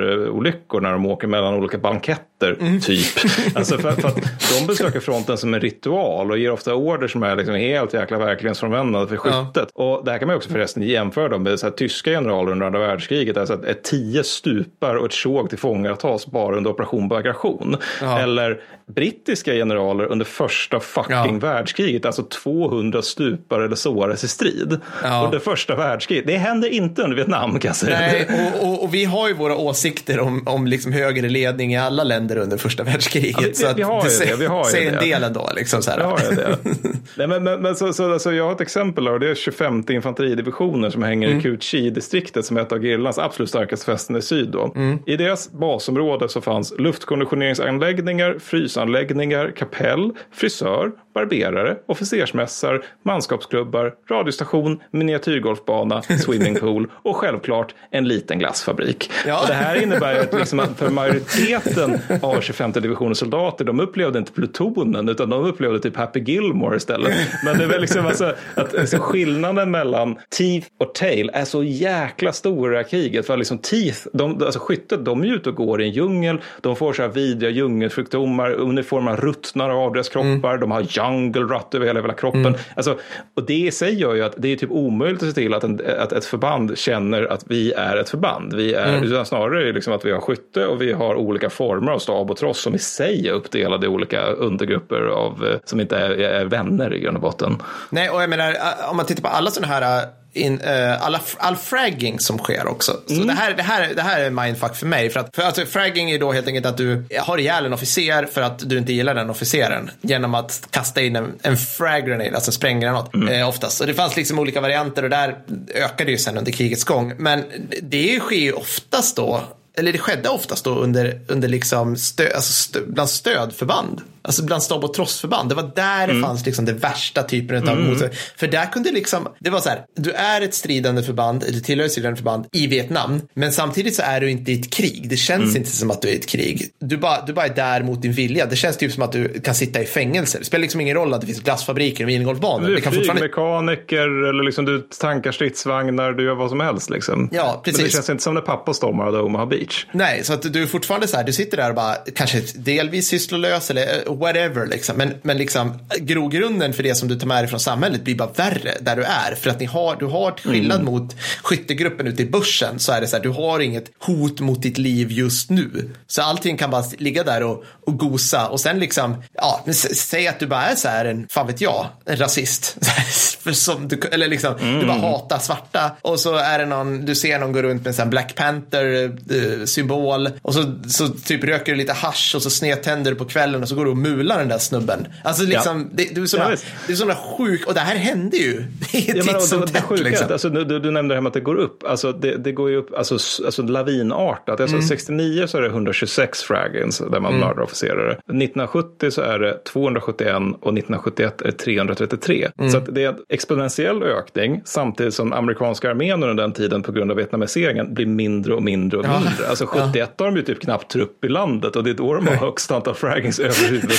Speaker 2: helikopterolyckor när de åker mellan olika banketter, typ. Alltså för, för att de besöker fronten som en ritual och ger ofta order som är liksom helt jäkla verklighetsfrånvändande för skyttet. Och det här kan man också förresten jämföra dem med så här, tyska generaler under andra världskriget. Alltså att ett tio stupar och ett tjog tillfångatas bara under operation bagration.
Speaker 1: Ja.
Speaker 2: Eller brittiska generaler under första fucking
Speaker 1: Ja.
Speaker 2: världskriget. Alltså 200 stupar eller såras i strid.
Speaker 1: Ja.
Speaker 2: Under första världskriget. Det hände inte under Vietnam kan jag säga.
Speaker 1: Nej, och, och, och vi har ju våra åsikter om, om liksom högre ledning i alla länder under första världskriget.
Speaker 2: Ja, vi-
Speaker 1: så att
Speaker 2: vi har ju det, vi har ju
Speaker 1: säger en
Speaker 2: det.
Speaker 1: del ändå. Liksom, så här.
Speaker 2: Ja, ja, det. Nej, men, men, men så, så, alltså, jag har ett exempel och det är 25 infanteridivisioner som hänger i Cu Chi-distriktet som är ett av gerillans absolut starkaste fästen i syd. Då. I deras basområde så fanns luftkonditioneringsanläggningar, frysanläggningar, kapell, frisör, barberare, officersmässar, manskapsklubbar, radiostation, miniatyrgolfbana, swimmingpool och självklart en liten glassfabrik.
Speaker 1: Ja.
Speaker 2: Och det här innebär ju att liksom att för majoriteten av 25 divisionens soldater, de upplevde inte plutonen utan de upplevde typ Happy Gilmore istället. Men det är väl liksom alltså, att alltså, skillnaden mellan Teeth och Tail är så jäkla stor i det här kriget. För liksom Teeth, de, alltså skyttet, de är ute och går i en djungel, de får så här vidriga djungelsjukdomar, uniformerna ruttnar av deras kroppar, de har jungle rut över hela, hela kroppen. Alltså, och det i sig gör ju att det är typ omöjligt att se till att, en, att ett förband känner att vi är ett förband. Vi är, utan snarare är det liksom att vi har skytte och vi har olika former av stab och tross som i sig är uppdelade i olika undergrupper av, eh, som inte är, är vänner i grund och botten.
Speaker 1: Nej, och jag menar, äh, om man tittar på alla sådana här, äh, in, äh, alla, all fragging som sker också. Så
Speaker 2: Mm.
Speaker 1: det, här, det, här, det här är mindfuck för mig. För, att, för alltså, fragging är då helt enkelt att du har ihjäl en officer för att du inte gillar den officeren. Genom att kasta in en, en frag grenade, alltså en spränggranat
Speaker 2: Mm.
Speaker 1: eh, oftast. Och det fanns liksom olika varianter och där ökade ju sen under krigets gång. Men det sker ju oftast då eller det skedde oftast då under, under liksom stö, alltså stö, bland stödförband. Alltså bland stab och trossförband. Det var där
Speaker 2: Mm.
Speaker 1: det fanns liksom det värsta typen av motstånd. För där kunde liksom, det var så här, du är ett stridande förband, eller tillhör ett stridande förband i Vietnam. Men samtidigt så är du inte i ett krig. Det känns
Speaker 2: Mm.
Speaker 1: inte som att du är i ett krig. Du bara, du bara är där mot din vilja. Det känns typ som att du kan sitta i fängelse. Det spelar liksom ingen roll att det finns glassfabriker och vingolfbanor.
Speaker 2: Du är
Speaker 1: fortfarande...
Speaker 2: flygmekaniker eller liksom du tankar stridsvagnar, du gör vad som helst. Liksom.
Speaker 1: Ja, precis.
Speaker 2: Men det känns inte som när pappa stormade Omaha Beach.
Speaker 1: Nej, så att du är fortfarande så här, du sitter där och bara kanske delvis sysslolös eller whatever liksom. Men, men liksom grogrunden för det som du tar med dig från samhället blir bara värre där du är. För att ni har, du har till skillnad mot skyttegruppen ute i börsen så är det så här, du har inget hot mot ditt liv just nu. Så allting kan bara ligga där och, och gosa och sen liksom, ja, säg att du bara är så här en, fan vet jag, en rasist. för som du, eller liksom, du bara hatar svarta och så är det någon, du ser någon gå runt med en sån Black Panther eh, symbol och så, så typ röker du lite hash och så snedtänder du på kvällen och så går du och mular den där snubben. Alltså liksom, det, du är
Speaker 2: Ja,
Speaker 1: sådana,
Speaker 2: visst.
Speaker 1: det är sådana sjuk, och det här hände ju
Speaker 2: Ja, men, och det, det sjuka,
Speaker 1: liksom.
Speaker 2: alltså, du, du nämnde det här med att det går upp. Alltså, det, det går ju upp alltså, alltså, lavinartat.
Speaker 1: Mm.
Speaker 2: Alltså, 69 så är det 126 fraggens där man mördar officerare. 1970 så är det 271 och 1971 är det 333.
Speaker 1: Mm.
Speaker 2: Så det är en exponentiell ökning samtidigt som amerikanska armén under den tiden på grund av vietnamiseringen blir mindre och mindre och mindre. Alltså 71 har de ju typ knappt trupp i landet och det är då de har högst antal fraggings överhuvudtaget.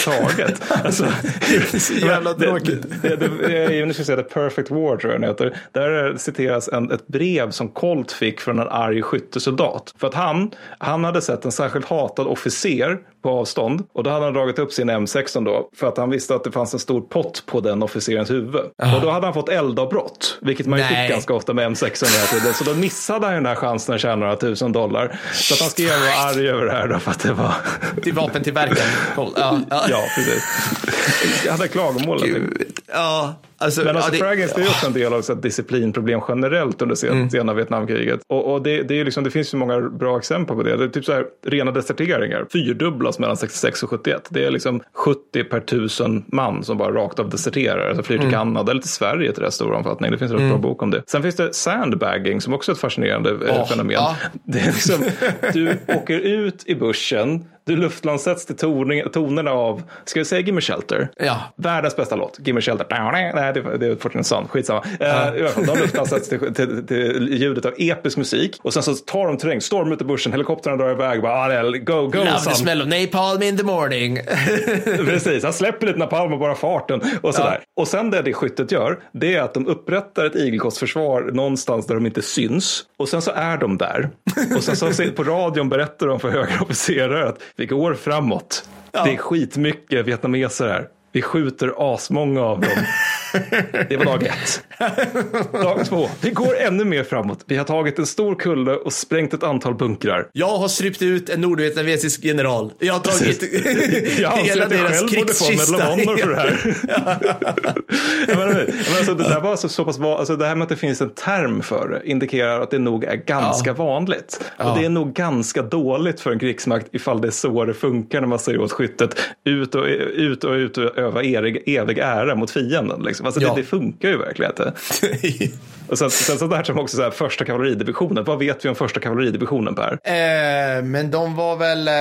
Speaker 2: Alltså,
Speaker 1: Så jävla tråkigt.
Speaker 2: det, det, det, jag nu ska jag säga The Perfect War tror jag den heter. Där citeras en, ett brev som Colt fick från en arg skyttesoldat. För att han, han hade sett en särskilt hatad officer på avstånd och då hade han dragit upp sin M16 då för att han visste att det fanns en stor pott på den officerens huvud. Och då hade han fått eldavbrott, vilket man ju fick ganska ofta med M16 hela tiden. Så då missade han ju den här chansen att tjäna några tusen dollar. Så att han skrev och var arg över det här då för att det var...
Speaker 1: Till vapentillverkaren. Cool. Ja, ja.
Speaker 2: Ja, precis. Jag hade klagomål.
Speaker 1: Ja, alltså,
Speaker 2: Men alltså
Speaker 1: ja, det-
Speaker 2: fraggins det är också en del av så ett disciplinproblem generellt under sen- sena Vietnamkriget. Och, och det, det, är liksom, det finns ju många bra exempel på det. Det är typ så här, rena deserteringar fyrdubblas mellan 66 och 71. Det är liksom 70 per tusen man som bara rakt av deserterar, alltså flyr till Kanada eller till Sverige till rätt stor omfattning. Det finns en rätt bra bok om det. Sen finns det sandbagging som också är ett fascinerande
Speaker 1: Åh,
Speaker 2: fenomen.
Speaker 1: ja.
Speaker 2: Det är liksom, du åker ut i bussen, du luftlandsätts till toning, tonerna av, ska vi säga Gimme Shelter?
Speaker 1: Ja.
Speaker 2: Världens bästa låt, Gimme Shelter. Nej, det, det är Fortune Sun, skitsamma. Uh, I alla fall, de luftlandsätts till, till, till ljudet av episk musik. Och sen så tar de terräng, stormar ut i bussen, helikoptrarna drar iväg. Bara, go, go
Speaker 1: Love the
Speaker 2: son.
Speaker 1: smell of napalm in the morning.
Speaker 2: Precis, han släpper lite napalm och bara farten och sådär. Och sen det det skyttet gör, det är att de upprättar ett igelkottsförsvar någonstans där de inte syns. Och sen så är de där. Och sen så på radion berättar de för högre officerare att vi går framåt. Det är skitmycket vietnameser här. Vi skjuter asmånga av dem. Det var dag ett. Dag två. Vi går ännu mer framåt. Vi har tagit en stor kulle och sprängt ett antal bunkrar.
Speaker 1: Jag har strypt ut en nordvietnamesisk general. Jag har tagit
Speaker 2: Jag anser
Speaker 1: hela
Speaker 2: att jag
Speaker 1: deras
Speaker 2: själv borde få Honor för det
Speaker 1: krigskista.
Speaker 2: här. Ja, men, alltså, det, där var så pass, va- alltså, det här med att det finns en term för det indikerar att det nog är ganska vanligt. Och det är nog ganska dåligt för en krigsmakt ifall det är så det funkar när man säger åt skyttet ut och ut och, ut och öva evig, evig ära mot fienden. Liksom. Alltså,
Speaker 1: Ja.
Speaker 2: det, det funkar ju verkligen inte. Och sen, sen så där som också så här, första kavalleridivisionen. Vad vet vi om första kavalleridivisionen Per?
Speaker 1: Eh, men de var väl eh,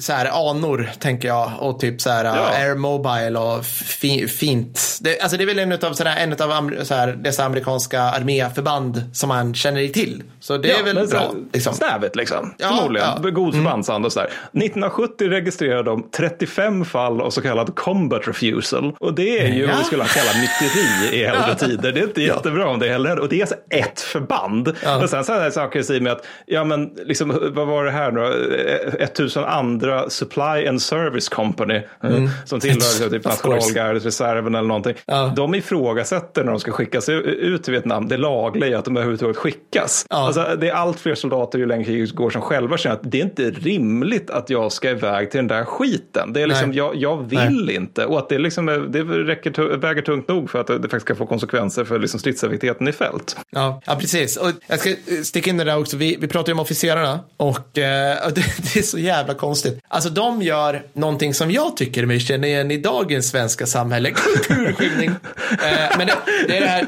Speaker 1: så här anor, tänker jag. Och typ så här
Speaker 2: Ja.
Speaker 1: Air Mobile och fi, fint. Det, alltså det är väl en av, så här, en av så här, dessa amerikanska arméförband som man känner till. Så det är väl
Speaker 2: så här,
Speaker 1: bra. Liksom.
Speaker 2: Snävigt liksom.
Speaker 1: Ja,
Speaker 2: Förmodligen.
Speaker 1: ja. Mm.
Speaker 2: God förbandsanda och sådär. 1970 registrerade de 35 fall av så kallad combat refusal. Och det är ju
Speaker 1: Ja.
Speaker 2: vad vi skulle kalla myteri i äldre tider. Det är inte jättebra om det heller. Och det är alltså ett förband. Och sen sådana här saker i med att, ja men liksom, vad var det här nu? 1000 andra supply and service company. eh, Som tillhör typ
Speaker 1: Mm. Of course.
Speaker 2: nationalgardsreserven eller någonting.
Speaker 1: Ja.
Speaker 2: De ifrågasätter när de ska skickas ut till Vietnam det lagliga i att de överhuvudtaget skickas.
Speaker 1: Ja.
Speaker 2: Alltså, det är allt fler soldater ju längre kriget går som själva känner att det är inte rimligt att jag ska iväg till den där skiten. Det är liksom,
Speaker 1: Nej.
Speaker 2: jag, jag vill inte. Och att det, liksom, är- det räcker, väger tungt nog för att det, faktiskt ska få konsekvenser för liksom stridseffektiviteten i fält.
Speaker 1: Ja, ja, precis. Och jag ska sticka in det där också. Vi, vi pratar ju om officerarna och eh, det, det är så jävla konstigt. Alltså de gör någonting som jag tycker mig känna igen i dagens svenska samhälle. Kulturskymning. eh, men det, det är det här.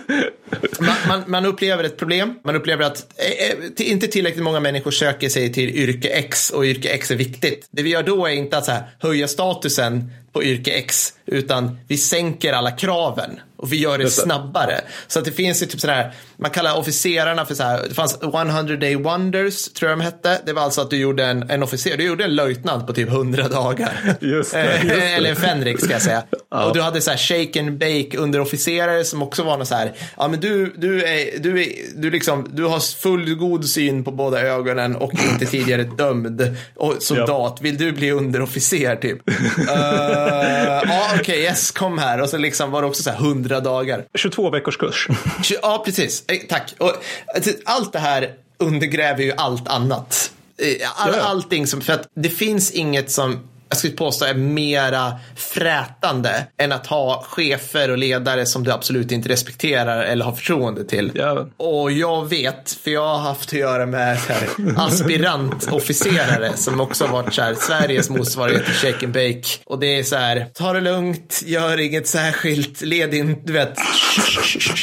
Speaker 1: Man, man, man upplever ett problem. Man upplever att eh, eh inte tillräckligt många människor söker sig till yrke X och yrke X är viktigt. Det vi gör då är inte att så här, höja statusen på yrke X, utan vi sänker alla kraven och vi gör det snabbare. Så att det finns ju typ sådär, man kallar officerarna för så här, det fanns 100 day wonders, tror jag de hette. Det var alltså att du gjorde en, en officer, du gjorde en löjtnant på typ 100 dagar.
Speaker 2: Just det,
Speaker 1: Eh,
Speaker 2: just det.
Speaker 1: Eller en fänrik ska jag säga. Och du hade så här shake and bake underofficerare som också var något så här, ja men du, du är, du är, du liksom, du har fullgod syn på båda ögonen och inte tidigare dömd och soldat. Vill du bli underofficer typ? Eh, Ja, okej, yes, kom här. Och så liksom var det också så här 100 dagar.
Speaker 2: 22 veckors kurs.
Speaker 1: Ja, precis. Eh, Tack. Och, alltså, allt det här undergräver ju allt annat. Eh, All,
Speaker 2: ja.
Speaker 1: Allting som, för att det finns inget som jag skulle påstå är mera frätande än att ha chefer och ledare som du absolut inte respekterar eller har förtroende till.
Speaker 2: Ja.
Speaker 1: Och jag vet, för jag har haft att göra med aspirantofficerare som också har varit så här, Sveriges motsvarighet till shake and bake. Och det är så här, ta det lugnt, gör inget särskilt, led in, du vet,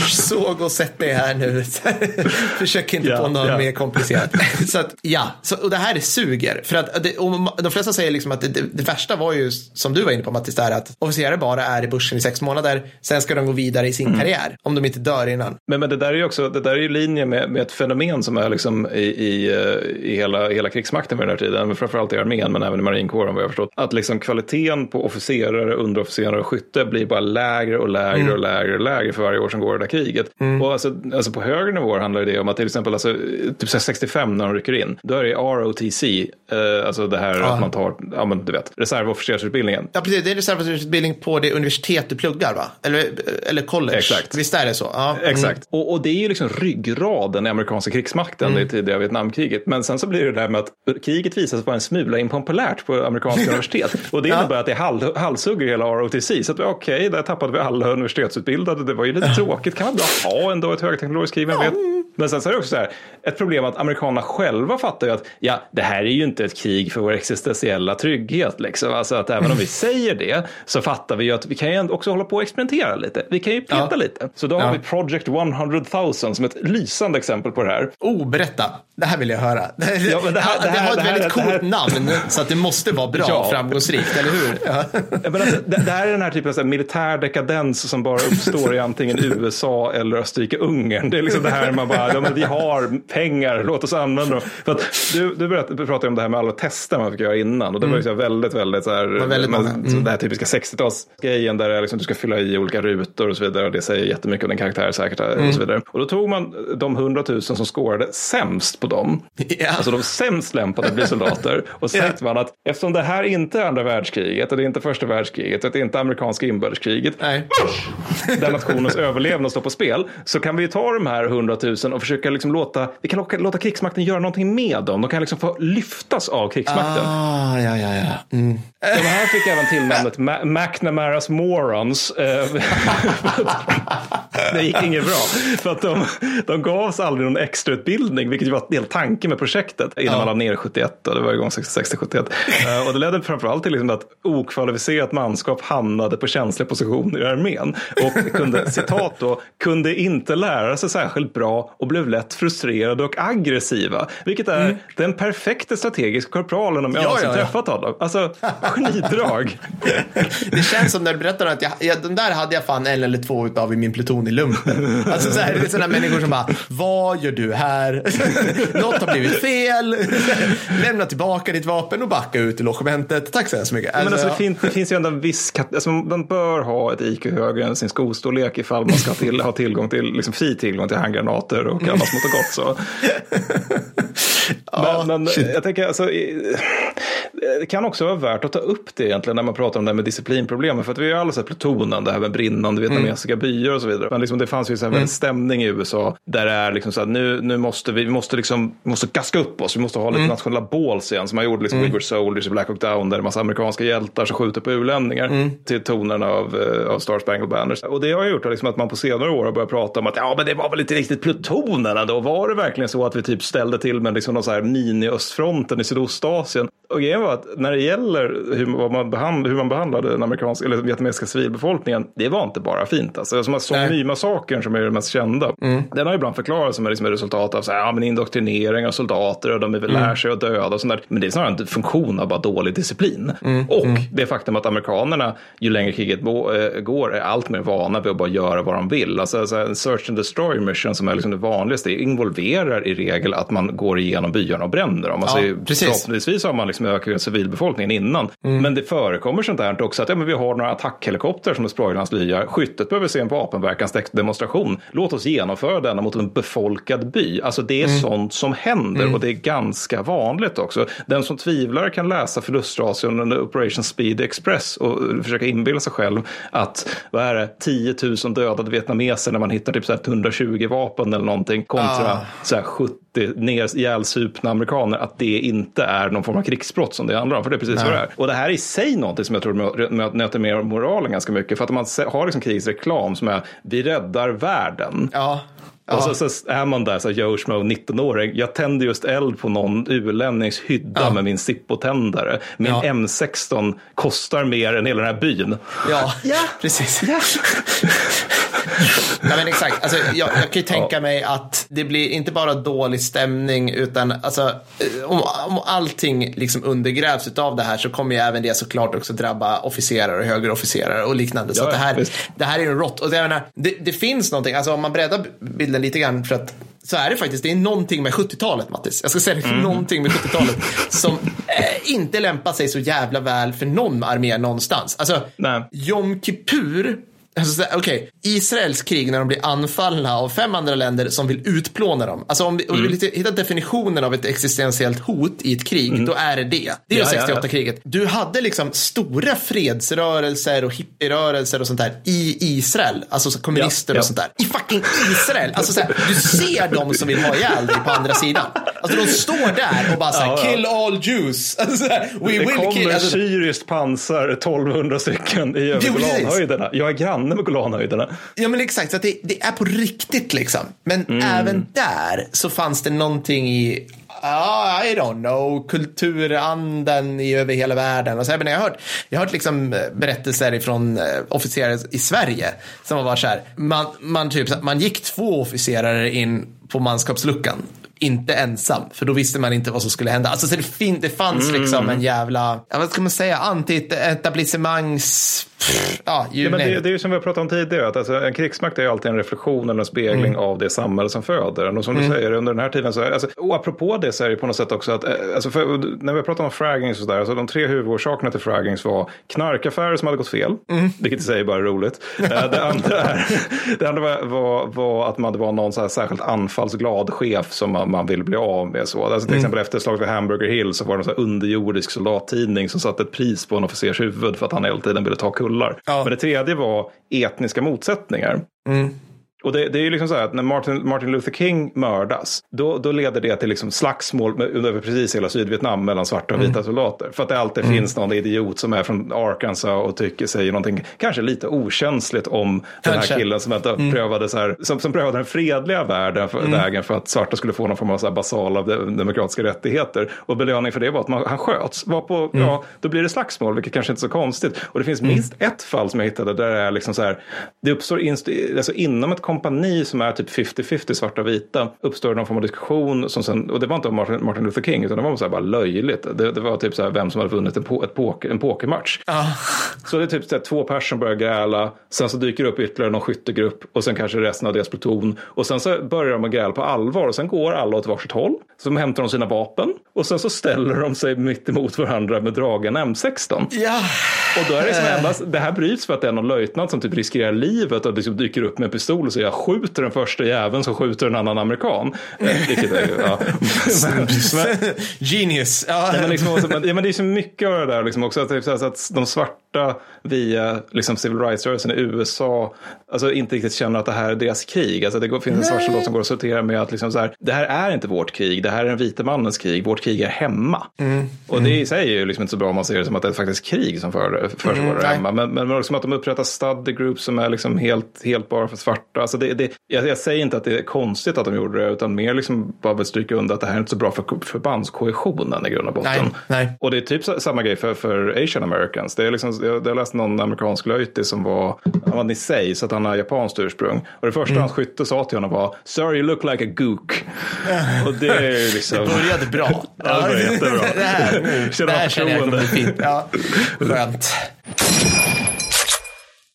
Speaker 1: såg och sätt dig här nu. Försök inte
Speaker 2: Ja,
Speaker 1: på något
Speaker 2: ja.
Speaker 1: mer komplicerat. så att, ja, så, och det här är suger. För att det, de flesta säger liksom att det, det, värsta var ju, som du var inne på Mattis, där att officerare bara är i börsen i sex månader, sen ska de gå vidare i sin
Speaker 2: Mm.
Speaker 1: karriär, om de inte dör innan.
Speaker 2: Men, men det där är ju också, det där är ju linje med, med ett fenomen som är liksom i, i, eh, i hela, hela krigsmakten vid den här tiden, framförallt i armén men även i marinkåren vad jag förstått. Att liksom kvaliteten på officerare, underofficerare och skytte blir bara lägre och lägre
Speaker 1: Mm.
Speaker 2: och lägre och lägre för varje år som går i det där kriget. Och alltså, alltså på högre nivåer handlar det om att till exempel alltså, typ så här 65 när de rycker in, då är det ROTC, eh, alltså det här att man tar, ja men du vet, reservofficersutbildningen.
Speaker 1: Ja, precis. Det är reservofficersutbildning på det universitet du pluggar, va? Eller, eller college.
Speaker 2: Exakt.
Speaker 1: Visst är det så? Ja. Mm.
Speaker 2: Exakt. Och, och det är ju liksom ryggraden i amerikanska krigsmakten
Speaker 1: Mm.
Speaker 2: i tidiga Vietnamkriget. Men sen så blir det det där med att kriget visar sig vara en smula impopulärt på amerikanska universitet. Och det innebär att det halv, halshugger hela ROTC. Så att okej, där tappade vi alla universitetsutbildade. Det var ju lite tråkigt. Kan man bra ha ändå ett högteknologiskt krig, vem vet? Men sen så är det också så här, ett problem att amerikanerna själva fattar ju att ja, det här är ju inte ett krig för vår existentiella trygghet. Liksom. Alltså att även om vi säger det så fattar vi ju att vi kan ju också hålla på och experimentera lite. Vi kan ju peta
Speaker 1: Ja.
Speaker 2: lite. Så då har
Speaker 1: Ja.
Speaker 2: vi Project 100 000 som ett lysande exempel på det här.
Speaker 1: Oh, berätta. Det här vill jag höra. Det,
Speaker 2: Ja, men det här- det
Speaker 1: det
Speaker 2: här-
Speaker 1: har ett
Speaker 2: det här-
Speaker 1: väldigt
Speaker 2: det här-
Speaker 1: coolt namn, så att det måste vara bra
Speaker 2: Ja.
Speaker 1: och framgångsrikt, eller hur? Ja.
Speaker 2: Ja, Men alltså, det, det här är den här typen av här, militär dekadens som bara uppstår i antingen USA eller Österrike-Ungern. Det är liksom det här man bara, ja, men vi har pengar, låt oss använda dem. För att du, du, berätt, pratade om det här med alla tester man fick göra innan och det var ju så här väldigt, väldigt så här,
Speaker 1: väldigt
Speaker 2: men, så det här typiska 60-talsgrejen där liksom, du ska fylla i olika rutor och så vidare och det säger jättemycket om din karaktär säkert och så vidare. Och då tog man de 100 000 som scorade sämst på dem,
Speaker 1: Ja.
Speaker 2: alltså de sämst lämpade att bli soldater och så tänkte man att eftersom det här inte är andra världskriget och det är inte första världskriget och det är inte amerikanska inbördeskriget
Speaker 1: Nej.
Speaker 2: där nationens överlevnad står på spel så kan vi ta de här 100 000 och försöka liksom låta, vi kan låta, låta krigsmakten göra någonting med dem. De kan liksom få lyftas av krigsmakten.
Speaker 1: Ah, ja, ja, ja. Mm.
Speaker 2: De här fick även tillnamnet Ma- McNamaras Morons. eh, det gick inget bra. För att de, de gavs aldrig någon extrautbildning, vilket var en del tanke med projektet. Innan man la ner 71, och det var igång 60-71. Eh, Och det ledde framförallt till liksom att okvalificerat manskap hamnade på känsliga positioner i armén. Och kunde, citat då, kunde inte lära sig särskilt bra och blev lätt frustrerade och aggressiva. Vilket är den perfekta strategiska korpralen om jag
Speaker 1: Ja,
Speaker 2: någonsin
Speaker 1: ja, ja.
Speaker 2: träffat honom. Alltså, genidrag.
Speaker 1: Det känns som när du berättar att jag, jag, den där hade jag fan en eller två utav i min pluton i lumpen. Alltså så här, det är sådana människor som bara, vad gör du här? Något har blivit fel. Lämna tillbaka ditt vapen och backa ut i logementet. Tack så hemskt mycket.
Speaker 2: Men alltså, det,
Speaker 1: ja.
Speaker 2: fin- det finns ju ändå en viss, alltså, man bör ha ett IQ högre än sin skostorlek ifall man ska till, ha tillgång till, liksom fri tillgång till handgranater och annat smått och gott. Så.
Speaker 1: Ja,
Speaker 2: men men jag tänker, alltså, det kan också vara värt att ta upp det egentligen när man pratar om det här med disciplinproblemen. För att vi har alla sett plutonen, det här med brinnande vietnamesiska byar och så vidare. Men liksom, det fanns ju så här en stämning i USA där det är liksom så att nu, nu måste vi, vi måste liksom, måste gaska upp oss. Vi måste ha lite nationella balls igen. Som man gjorde liksom We Were Soldiers i Black Hawk Down där en massa amerikanska hjältar som skjuter på ulänningar till tonerna av, eh, av Star Spangled Banners. Och det har gjort liksom att man på senare år har börjat prata om att ja, men det var väl inte riktigt plutonerna då. Var det verkligen så att vi typ ställde till med liksom någon så här mini-östfronten i Sydostasien? Och grejen var att när det gäller hur, vad man, behand, hur man behandlade den amerikanska eller vietnamesiska civilbefolkningen, det var inte bara fint. Alltså, som Song
Speaker 1: Nej.
Speaker 2: My-massakern som är den mest kända, den har ibland förklarats som liksom ett resultat av så här, ja, men indoktrinering av soldater och de är väl lär sig att döda och sånt där. Men det är snarare en funktion av bara dålig disciplin. Och det faktum att amerikanerna, ju längre kriget äh, går, är allt mer vana vid att bara göra vad de vill. Alltså, så här, en search and destroy mission som är liksom det vanligaste, involverar i regel att man går igenom byarna och bränner dem. Alltså,
Speaker 1: Ja, precis.
Speaker 2: Förhoppningsvis har man liksom ökat civilbefolkningen innan. Men det förekommer sånt här också att ja, men vi har några attackhelikoptrar som är Sproilans lyar. Skyttet behöver se en vapenverkansdemonstration. Låt oss genomföra denna mot en befolkad by. Alltså det är sånt som händer och det är ganska vanligt också. Den som tvivlar kan läsa förlustration under Operation Speed Express och försöka inbilla sig själv att vad är det, 10 000 dödade vietnameser när man hittar typ så här 120 vapen eller någonting kontra
Speaker 1: Ah.
Speaker 2: så här 70 80 ner- ihjälsupna amerikaner, att det inte är någon form av krigsbrott som det handlar om. För det är precis
Speaker 1: Nej.
Speaker 2: vad det är. Och det här är i sig någonting som jag tror nöter med moralen ganska mycket. För att man har liksom krigsreklam som är vi räddar världen.
Speaker 1: Ja. Ja.
Speaker 2: Och så, så är man där, så Joe Schmo, 19-åring. Jag tänder just eld på någon ulännings hydda
Speaker 1: Ja.
Speaker 2: med min Zippo-tändare. Min
Speaker 1: Ja.
Speaker 2: M16 kostar mer än hela den här byn.
Speaker 1: Ja, precis. Nej, men exakt. Alltså, jag, jag kan ju tänka mig att det blir inte bara dålig stämning utan alltså, om, om allting liksom undergrävs av det här så kommer ju även det såklart också drabba officerare och högre officerare och liknande. Så
Speaker 2: Ja,
Speaker 1: att det, här,
Speaker 2: visst.
Speaker 1: det här är ju rått. Och det, jag menar, det, det finns någonting, alltså om man breddar bilden lite grann för att så är det faktiskt, det är någonting med 70-talet Mattis. Jag ska säga det,
Speaker 2: Mm.
Speaker 1: någonting med 70-talet som eh, inte lämpar sig så jävla väl för någon armé någonstans. Alltså,
Speaker 2: Nej.
Speaker 1: Jom Kippur, alltså, okej, Israels krig när de blir anfallna av fem andra länder som vill utplåna dem. Alltså om vi, om vi
Speaker 2: Mm.
Speaker 1: vill hitta definitionen av ett existentiellt hot i ett krig, då är det det. Det är
Speaker 2: Ja, ja,
Speaker 1: 68-kriget. Du hade liksom stora fredsrörelser och hippierörelser och sånt där i Israel. Alltså så kommunister
Speaker 2: Ja, ja.
Speaker 1: och sånt där. I fucking Israel. Alltså så här, du ser de som vill ha ihjäl dig på andra sidan. Alltså de står där och bara så här,
Speaker 2: Ja, ja.
Speaker 1: kill all Jews. Alltså, så här, we
Speaker 2: Det
Speaker 1: will
Speaker 2: kommer
Speaker 1: kill. Alltså,
Speaker 2: syriskt pansar, 1200 stycken, i över. Golanhöjderna. Jag är granne med Golanhöjderna.
Speaker 1: Ja men exakt, så att det, det är på riktigt liksom. Men
Speaker 2: Mm.
Speaker 1: även där så fanns det någonting i, ja, I don't know, kulturanden i, över hela världen. Och så, jag, har hört, jag har hört liksom berättelser ifrån eh, officerare i Sverige som har varit så här, man, man, typ, man gick två officerare in på manskapsluckan. Inte ensam, för då visste man inte vad som skulle hända. Alltså, så det, fin- det fanns
Speaker 2: Mm.
Speaker 1: liksom en jävla, vad ska man säga, anti-etablissemangs... Ja,
Speaker 2: Ja, men det, det är ju som vi har pratat om tidigare, att alltså, en krigsmakt är ju alltid en reflektion eller en spegling
Speaker 1: Mm.
Speaker 2: av det samhälle som föder den. Och som du säger, under den här tiden så är alltså, och apropå det så är det på något sätt också att, eh, alltså, för, när vi pratar om fraggings och sådär, alltså, de tre huvudorsakerna till fraggings var knarkaffärer som hade gått fel,
Speaker 1: Mm.
Speaker 2: vilket i sig är bara roligt. Eh, det andra, är, det andra var, var, var att man, det var någon så här särskilt anfallsglad chef som man, man ville bli av med. Så. Alltså,
Speaker 1: Mm.
Speaker 2: till exempel efter slaget vid Hamburger Hill så var det en så underjordisk soldattidning som satte ett pris på en officers huvud för att han hela tiden ville ta kullar.
Speaker 1: Ja.
Speaker 2: Men det tredje var etniska motsättningar. Och det, det är ju liksom så här att när Martin, Martin Luther King mördas, då, då leder det till liksom slagsmål med, över precis hela Sydvietnam mellan svarta och vita soldater. För att det alltid finns någon idiot som är från Arkansas och tycker säger någonting kanske lite okänsligt om den
Speaker 1: Kanske.
Speaker 2: här killen som, inte prövade, så här, som, som prövade den fredliga världen för, vägen för att svarta skulle få någon form av så basala de- demokratiska rättigheter. Och belöning för det var att man, han sköts. Var på, ja, då blir det slagsmål, vilket kanske inte är så konstigt. Och det finns minst ett fall som jag hittade där det är liksom så här, det uppstår inst, alltså inom ett kompani som är typ 50-50 svarta och vita, uppstår någon form av diskussion som sen, och det var inte om Martin, Martin Luther King, utan det var så här bara löjligt. Det, det var typ så här vem som hade vunnit en, po, ett poker, en pokermatch. Så det är typ så här, två personer börjar gräla, sen så dyker det upp ytterligare någon skyttegrupp och sen kanske resten av deras pluton. Och sen så börjar de att gräla på allvar och sen går alla åt varsitt håll. Så hämtar de sina vapen och sen så ställer de sig mitt emot varandra med dragen M16.
Speaker 1: Ja.
Speaker 2: Och då är det som endast, det här bryts för att det är någon löjtnant som typ riskerar livet och liksom dyker upp med en pistol och säger jag skjuter den första jäveln som skjuter en annan amerikan. Eh, Vilket är ju, ja. men, men,
Speaker 1: Genius. Ja.
Speaker 2: Men, liksom, men, ja, men det är så mycket av det där liksom också. Att, typ, att de svarta via liksom, civil rights-rörelsen i USA alltså, inte riktigt känner att det här är deras krig. Alltså, det går, finns en svart soldat som går och sorterar med att liksom, så här, det här är inte vårt krig, det här är den vita mannens krig, vårt krig är hemma. Och det i sig är ju liksom inte så bra om man ser det som att det är faktiskt krig som för, försiggår
Speaker 1: Mm,
Speaker 2: där hemma. Men, men också att de upprättar study groups som är liksom helt, helt bara för svarta. Alltså det, det, jag, jag säger inte att det är konstigt att de gjorde det, utan mer liksom bara vill stryka under att det här är inte så bra för förbandskohesionen i grund och botten.
Speaker 1: Nej, nej.
Speaker 2: Och det är typ sa- samma grej för, för Asian Americans. Det är liksom, jag, jag läste någon amerikansk löjtig som var, han var nisei så att han har japanskt ursprung. Och det första
Speaker 1: Mm.
Speaker 2: hans skytte sa till honom var, Sir you look like a gook. och det är ju liksom...
Speaker 1: Det började bra.
Speaker 2: Ja, det var jättebra.
Speaker 1: det här, det här känner jag kommer bli fint. Ja, skönt.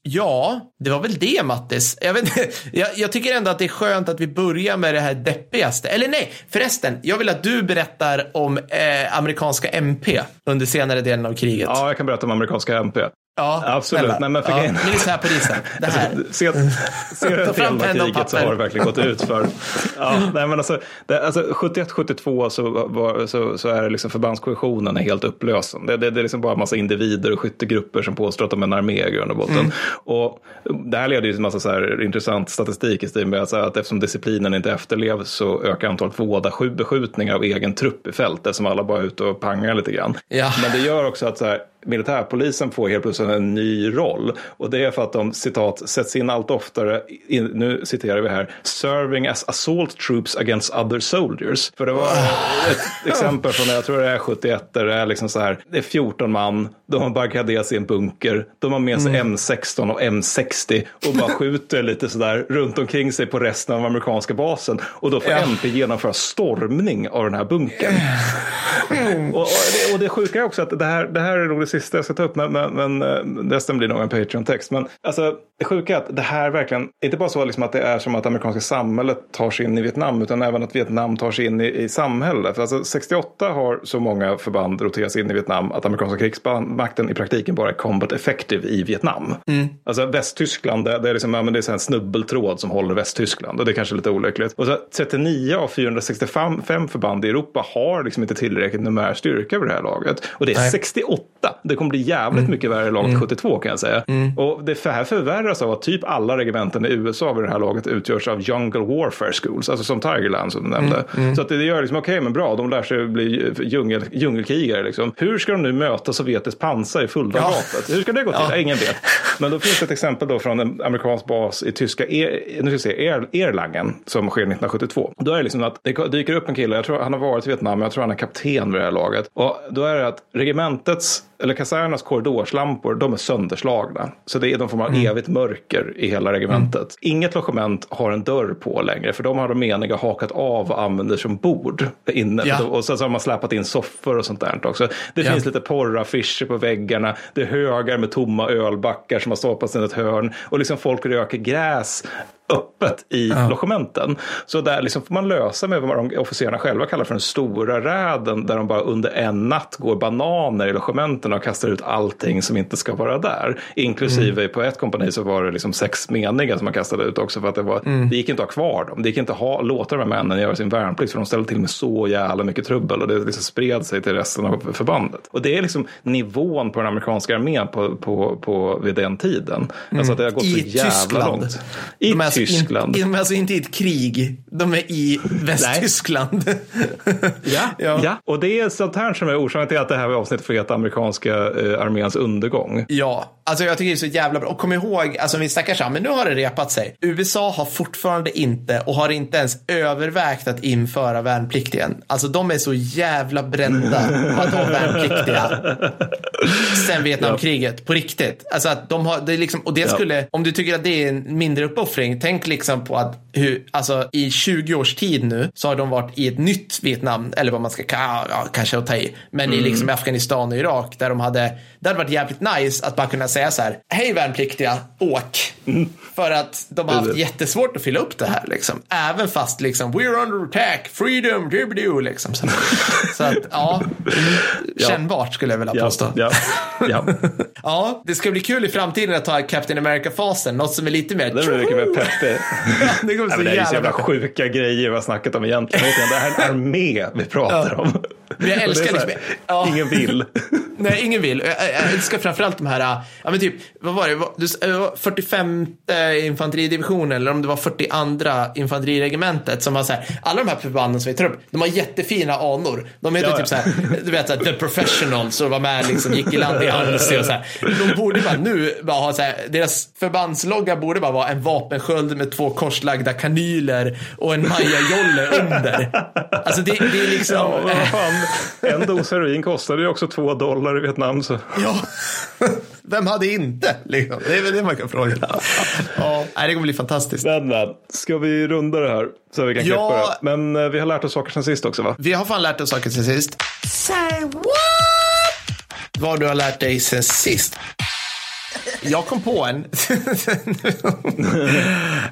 Speaker 1: Ja, det var väl det Mattis. Jag, vet, jag, jag tycker ändå att det är skönt att vi börjar med det här deppigaste. Eller nej, förresten. Jag vill att du berättar om eh, amerikanska MP under senare delen av kriget.
Speaker 2: Ja, jag kan berätta om amerikanska MP.
Speaker 1: Ja,
Speaker 2: Absolut.
Speaker 1: snälla.
Speaker 2: Nej, men för
Speaker 1: ja,
Speaker 2: grejen-
Speaker 1: här på risen. Det här.
Speaker 2: Se, ser
Speaker 1: penna och
Speaker 2: kriget så har det verkligen gått ut för. Ja, nej, men alltså, det, alltså 71-72 så, så, så är det liksom förbandskoalitionen är helt upplösen. Det, det, det är liksom bara en massa individer och skyttegrupper som påstår att de är en armé i grund och botten.
Speaker 1: Mm.
Speaker 2: Och det här leder ju till en massa så här intressant statistik i stil med att, så här, att eftersom disciplinen inte efterlevs så ökar antalet våda beskjutningar av egen trupp i fältet som alla bara är ute och pangar lite grann.
Speaker 1: Ja.
Speaker 2: Men det gör också att så här, militärpolisen får helt plötsligt en ny roll. Och det är för att de, citat, sätts in allt oftare, in, nu citerar vi här, serving as assault troops against other soldiers. För det var ett exempel från, jag tror det är 71, där det är liksom så här, det är 14 man, de har barrikaderat sig i en bunker, de har med sig M16 och M60 och bara skjuter lite sådär runt omkring sig på resten av amerikanska basen. Och då får
Speaker 1: Ja.
Speaker 2: MP genomföra stormning av den här bunkern. Och, och, det, och det sjuka är också att det här, det här är sista jag ska ta upp, men, men, eh, resten blir nog en Patreon-text. Men alltså, det sjuka är att det här verkligen, inte bara så liksom att det är som att amerikanska samhället tar sig in i Vietnam, utan även att Vietnam tar sig in i, i samhället. För alltså 68 har så många förband roterats in i Vietnam att amerikanska krigsmakten i praktiken bara är combat effective i Vietnam. Alltså Västtyskland, det, det är, liksom, ja, men det är en snubbeltråd som håller Västtyskland och det är kanske lite olyckligt. Och så 39 av 465 fem förband i Europa har liksom inte tillräckligt numär styrka vid det här laget. Och det är
Speaker 1: Nej.
Speaker 2: 68. Det kommer bli jävligt mycket värre lag till 72 kan jag säga. Och det för- här förvärras av att typ alla regementen i USA vid det här laget utgörs av jungle warfare schools, alltså som Tigerland som du nämnde. Så att det gör liksom, okej men bra, de lär sig bli djungel, djungelkrigare liksom. Hur ska de nu möta sovjetiskt pansar i fulldaggapet? Hur ska det gå till?
Speaker 1: Ja.
Speaker 2: Ingen vet. Men då finns det ett exempel då från en amerikansk bas i tyska er, nu ska se, er, Erlangen som sker 1972. Då är det liksom att det dyker upp en kille, jag tror han har varit i Vietnam, jag tror han är kapten vid det här laget. Och då är det att regementets eller kasernernas korridorslampor, de är sönderslagna. Så det är de form av evigt mörker i hela regementet. Inget logement har en dörr på längre, för de har de meniga hakat av och använder som bord inne.
Speaker 1: Ja.
Speaker 2: Och så, så har man släpat in soffor och sånt där också. Det
Speaker 1: Ja.
Speaker 2: finns lite porraffischer på väggarna. Det är högar med tomma ölbackar som har stoppats i ett hörn. Och liksom folk röker gräs öppet i logementen. Så där liksom får man lösa med vad de officerarna själva kallar för den stora räden där de bara under en natt går bananer i logementen och kastar ut allting som inte ska vara där. Inklusive på ett kompani så var det liksom sex meniga som man kastade ut också för att det, var, det gick inte att ha kvar dem. Det gick inte att ha, låta de här männen göra sin värnplikt för de ställde till med så jävla mycket trubbel och det liksom spred sig till resten av förbandet. Och det är liksom nivån på den amerikanska armén på, på, på, vid den tiden. Alltså att det har gått så
Speaker 1: I
Speaker 2: jävla
Speaker 1: Tyskland.
Speaker 2: långt. I
Speaker 1: de alltså
Speaker 2: Tyskland.
Speaker 1: In, de är alltså inte i ett krig, de är i Västtyskland.
Speaker 2: Ja,
Speaker 1: Ja.
Speaker 2: ja. och det är sånt här som är orsaken till att det här avsnittet får heta amerikanska eh, arméns undergång.
Speaker 1: Ja, alltså jag tycker det är så jävla bra. Och kom ihåg, alltså vi snackar så här, men nu har det repat sig. USA har fortfarande inte och har inte ens övervägt att införa värnplikt igen. Alltså de är så jävla brända på att ha värnpliktiga sen Vietnamkriget, på riktigt. Alltså att de har, det är liksom, och det skulle, om du tycker att det är en mindre uppoffring, tänk liksom på att hur, alltså i 20 års tid nu så har de varit i ett nytt Vietnam, eller vad man ska kalla, ja, kanske att ta i, men i liksom Afghanistan och Irak där de hade, det hade varit jävligt nice att bara kunna säga så här, hej värnpliktiga, åk. För att de har haft jättesvårt att fylla upp det här liksom. Även fast liksom, we're under attack, freedom, do liksom. Så, så att, ja, kännbart skulle jag vilja
Speaker 2: Ja,
Speaker 1: påstå.
Speaker 2: ja, ja.
Speaker 1: Ja, det ska bli kul i framtiden att ta Captain America-fasen. Något som är lite mer...
Speaker 2: Det blir mycket mer peppigt.
Speaker 1: Det kommer så
Speaker 2: det är jävla
Speaker 1: jävla
Speaker 2: sjuka grejer vi har snackat om egentligen. Det här är en armé vi pratar
Speaker 1: Ja.
Speaker 2: om.
Speaker 1: Men jag
Speaker 2: det
Speaker 1: älskar
Speaker 2: här,
Speaker 1: liksom- ja.
Speaker 2: Ingen vill.
Speaker 1: Nej, ingen vill. Jag, jag älskar framförallt de här, ja men typ, vad var det, Vad- du- det var 45 infanteridivisionen eller om det var 42 infanteriregementet som har så här, alla de här förbanden som vi tar upp, de har jättefina anor. De heter
Speaker 2: Ja, ja.
Speaker 1: typ så här, du vet så här, the professionals och var med liksom, gick i land i Annecy och så här. De borde bara nu bara ha så här, deras förbandslogga borde bara vara en vapensköld med två korslagda kanyler och en majajolle under. Alltså det, det är liksom...
Speaker 2: Ja, men vad fan. En dos heroin kostade ju också två dollar i Vietnam. Så.
Speaker 1: Ja, vem hade inte? Liksom. Det är väl det man kan fråga. Ja, det kommer bli fantastiskt.
Speaker 2: Men, men, ska vi runda det här så vi kan klippa
Speaker 1: Ja.
Speaker 2: det? Men eh, vi har lärt oss saker sen sist också va?
Speaker 1: Vi har fan lärt oss saker sen sist. Say what? Vad du har lärt dig sen sist? Jag kom på en.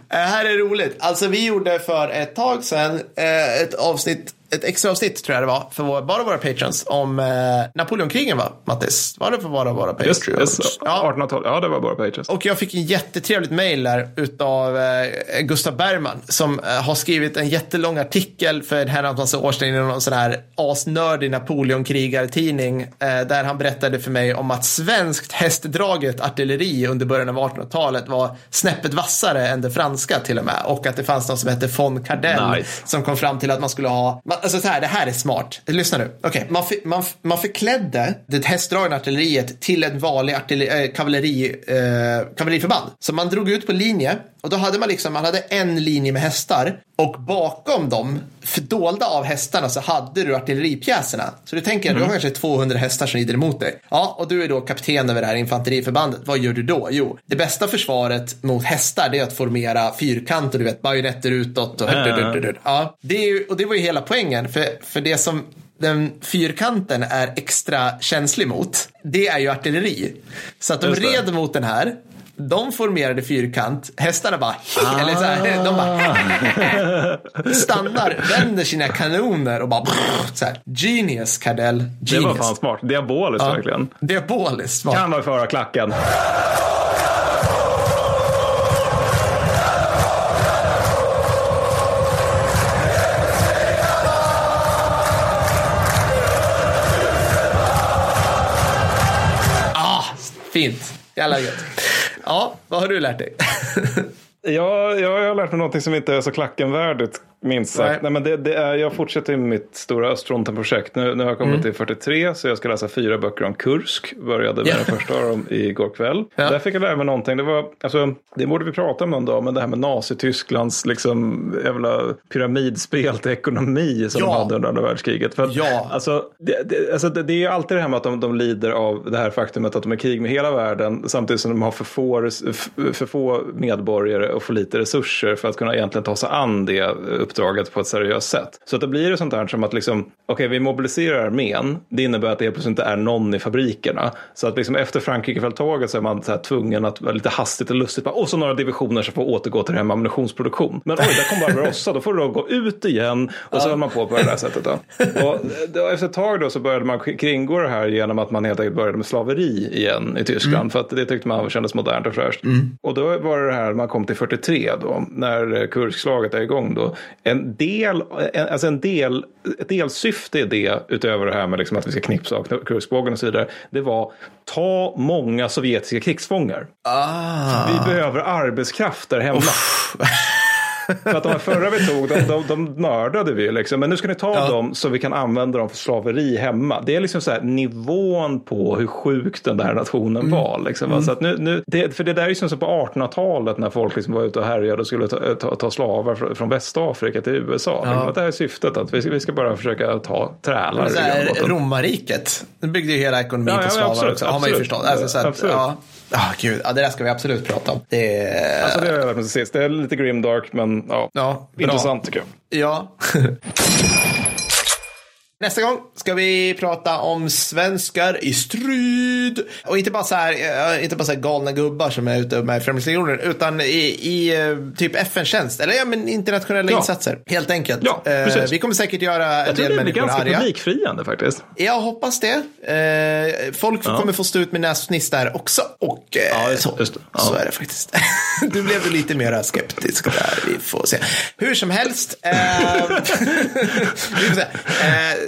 Speaker 1: det här är roligt. Alltså vi gjorde för ett tag sedan eh, ett avsnitt ett extra avsnitt tror jag det var för vår, bara våra patrons om eh, Napoleonkrigen va, Mattis? Var det för bara våra patrons?
Speaker 2: Yes, yes.
Speaker 1: Ja.
Speaker 2: 1812, ja det var bara pages.
Speaker 1: Och jag fick en jättetrevligt mail där utav eh, Gustav Bergman som eh, har skrivit en jättelång artikel för en herrans massa år sedan i någon sån här asnördig Napoleonkrigartidning eh, där han berättade för mig om att svenskt hästdraget artilleri under början av 1800-talet var snäppet vassare än det franska till och med och att det fanns någon som hette von Cardell
Speaker 2: Nice.
Speaker 1: som kom fram till att man skulle ha, man- alltså så här, det här är smart. Lyssna nu. Okay. man, för, man, man förklädde det hästdragna artilleriet till ett vanligt artilleri, eh, äh, kavalleri, äh, eh, kavalleriförband. Så man drog ut på linje och då hade man liksom, man hade en linje med hästar och bakom dem, fördolda av hästarna, så hade du artilleripjäserna. Så du tänker, du har kanske 200 hästar som rider emot dig. Ja, och du är då kapten över det här infanteriförbandet. Vad gör du då? Jo, det bästa försvaret mot hästar det är att formera fyrkanter, du vet, bajonetter utåt och Ja, det är ju, och det var ju hela poängen. För, för det som den fyrkanten är extra känslig mot, det är ju artilleri. Så att de red mot den här, de formerade fyrkant, hästarna bara, eller så här, de bara stannar, vänder sina kanoner och bara så här, genius Cardell,
Speaker 2: Det var
Speaker 1: genius.
Speaker 2: fan smart. Diaboliskt verkligen.
Speaker 1: Diaboliskt smart.
Speaker 2: Kan man föra klacken.
Speaker 1: Ah, fint. Jävla gött. Ja, vad har du lärt dig?
Speaker 2: Ja, jag har lärt mig någonting som inte är så klackenvärdigt, minst sagt.
Speaker 1: Nej.
Speaker 2: Nej. men det, det är, jag fortsätter med mitt stora Östfronten-projekt. Nu, nu har jag kommit till 43, så jag ska läsa fyra böcker om Kursk. Började med
Speaker 1: Ja.
Speaker 2: den första av dem igår kväll.
Speaker 1: Ja.
Speaker 2: Där fick jag lära mig någonting. Det, var, alltså, det borde vi prata om någon dag, men det här med Nazitysklands liksom, jävla pyramidspel till ekonomi som
Speaker 1: Ja.
Speaker 2: de hade under andra världskriget. För att,
Speaker 1: Ja.
Speaker 2: Alltså, det, det, alltså, det, är ju alltid det här med att de, de lider av det här faktumet att de är i krig med hela världen samtidigt som de har för få, för få medborgare och för lite resurser för att kunna egentligen ta sig an det uppdraget på ett seriöst sätt. Så att det blir det sånt här som att liksom, okej vi mobiliserar armén, det innebär att det helt plötsligt inte är någon i fabrikerna. Så att liksom efter Frankrikefälttåget så är man så här tvungen att vara lite hastigt och lustigt, bara, och så några divisioner som får återgå till det här med ammunitionsproduktion. Men oj, där kom Barbarossa, då får du då gå ut igen och så höll man på på det där sättet. Då. Och då, efter ett tag då så började man kringgå det här genom att man helt enkelt började med slaveri igen i Tyskland. För att det tyckte man kändes modernt och fräscht. Och då var det det här, man kom till 43 då, när eh, Kurskslaget är igång då. En del, en, alltså en del, ett delsyfte i det, utöver det här med liksom att vi ska knipsa av Kurskbågen och så vidare, det var ta många sovjetiska krigsfångar.
Speaker 1: Ah.
Speaker 2: Vi behöver arbetskraft där hemma. För att de här förra vi tog, de, de, de mördade vi liksom. Men nu ska ni ta
Speaker 1: Ja.
Speaker 2: dem så vi kan använda dem för slaveri hemma. Det är liksom så här nivån på hur sjuk den där nationen
Speaker 1: Mm.
Speaker 2: var. Liksom. va. Så att nu, nu, det, för det där är ju som så på 1800-talet när folk liksom var ute och härjade och skulle ta, ta, ta slavar från, från Västafrika till USA. Att det här är syftet, att vi ska, vi ska bara försöka ta trälar.
Speaker 1: Romarriket, det byggde ju hela ekonomin
Speaker 2: Ja,
Speaker 1: på
Speaker 2: ja,
Speaker 1: slavar
Speaker 2: absolut,
Speaker 1: också, har man ju
Speaker 2: absolut.
Speaker 1: förstått. Alltså, så att,
Speaker 2: Absolut.
Speaker 1: Ja. Ah, gud, ja, det där ska vi absolut prata om. Det är...
Speaker 2: Alltså det har jag lärt mig sist. Det är lite grimdark men ja,
Speaker 1: Ja,
Speaker 2: intressant tycker jag.
Speaker 1: Ja. Nästa gång ska vi prata om svenskar i strid. Och inte bara så här, eh, inte bara så galna gubbar som är ute med främlingslegioner, utan i, i eh, typ FN-tjänst. Eller ja, men internationella
Speaker 2: Ja.
Speaker 1: insatser, helt enkelt.
Speaker 2: Ja,
Speaker 1: Eh,
Speaker 2: precis.
Speaker 1: vi kommer säkert göra en
Speaker 2: Jag tror
Speaker 1: del
Speaker 2: det blir
Speaker 1: människor
Speaker 2: ganska
Speaker 1: arga.
Speaker 2: publikfriande faktiskt.
Speaker 1: Jag hoppas det. Folk
Speaker 2: Ja.
Speaker 1: kommer få stå ut med näsfniss där också. Och
Speaker 2: Ja,
Speaker 1: så.
Speaker 2: Ja.
Speaker 1: så är det faktiskt. du blev lite mer skeptisk där. Vi får se. Hur som helst. Vi får se.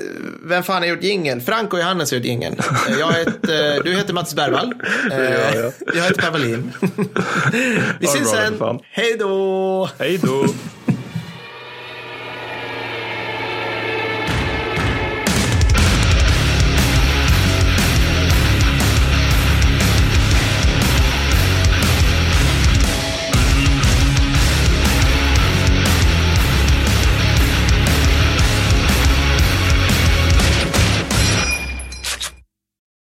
Speaker 1: Eh, vem fan har gjort jingel? Frank och Johannes har gjort jingel. Eh, Jag heter, du heter Mats Bergvall. Eh,
Speaker 2: gör jag.
Speaker 1: jag heter Per Wallin. vi syns sen. Hej då!
Speaker 2: Hej då!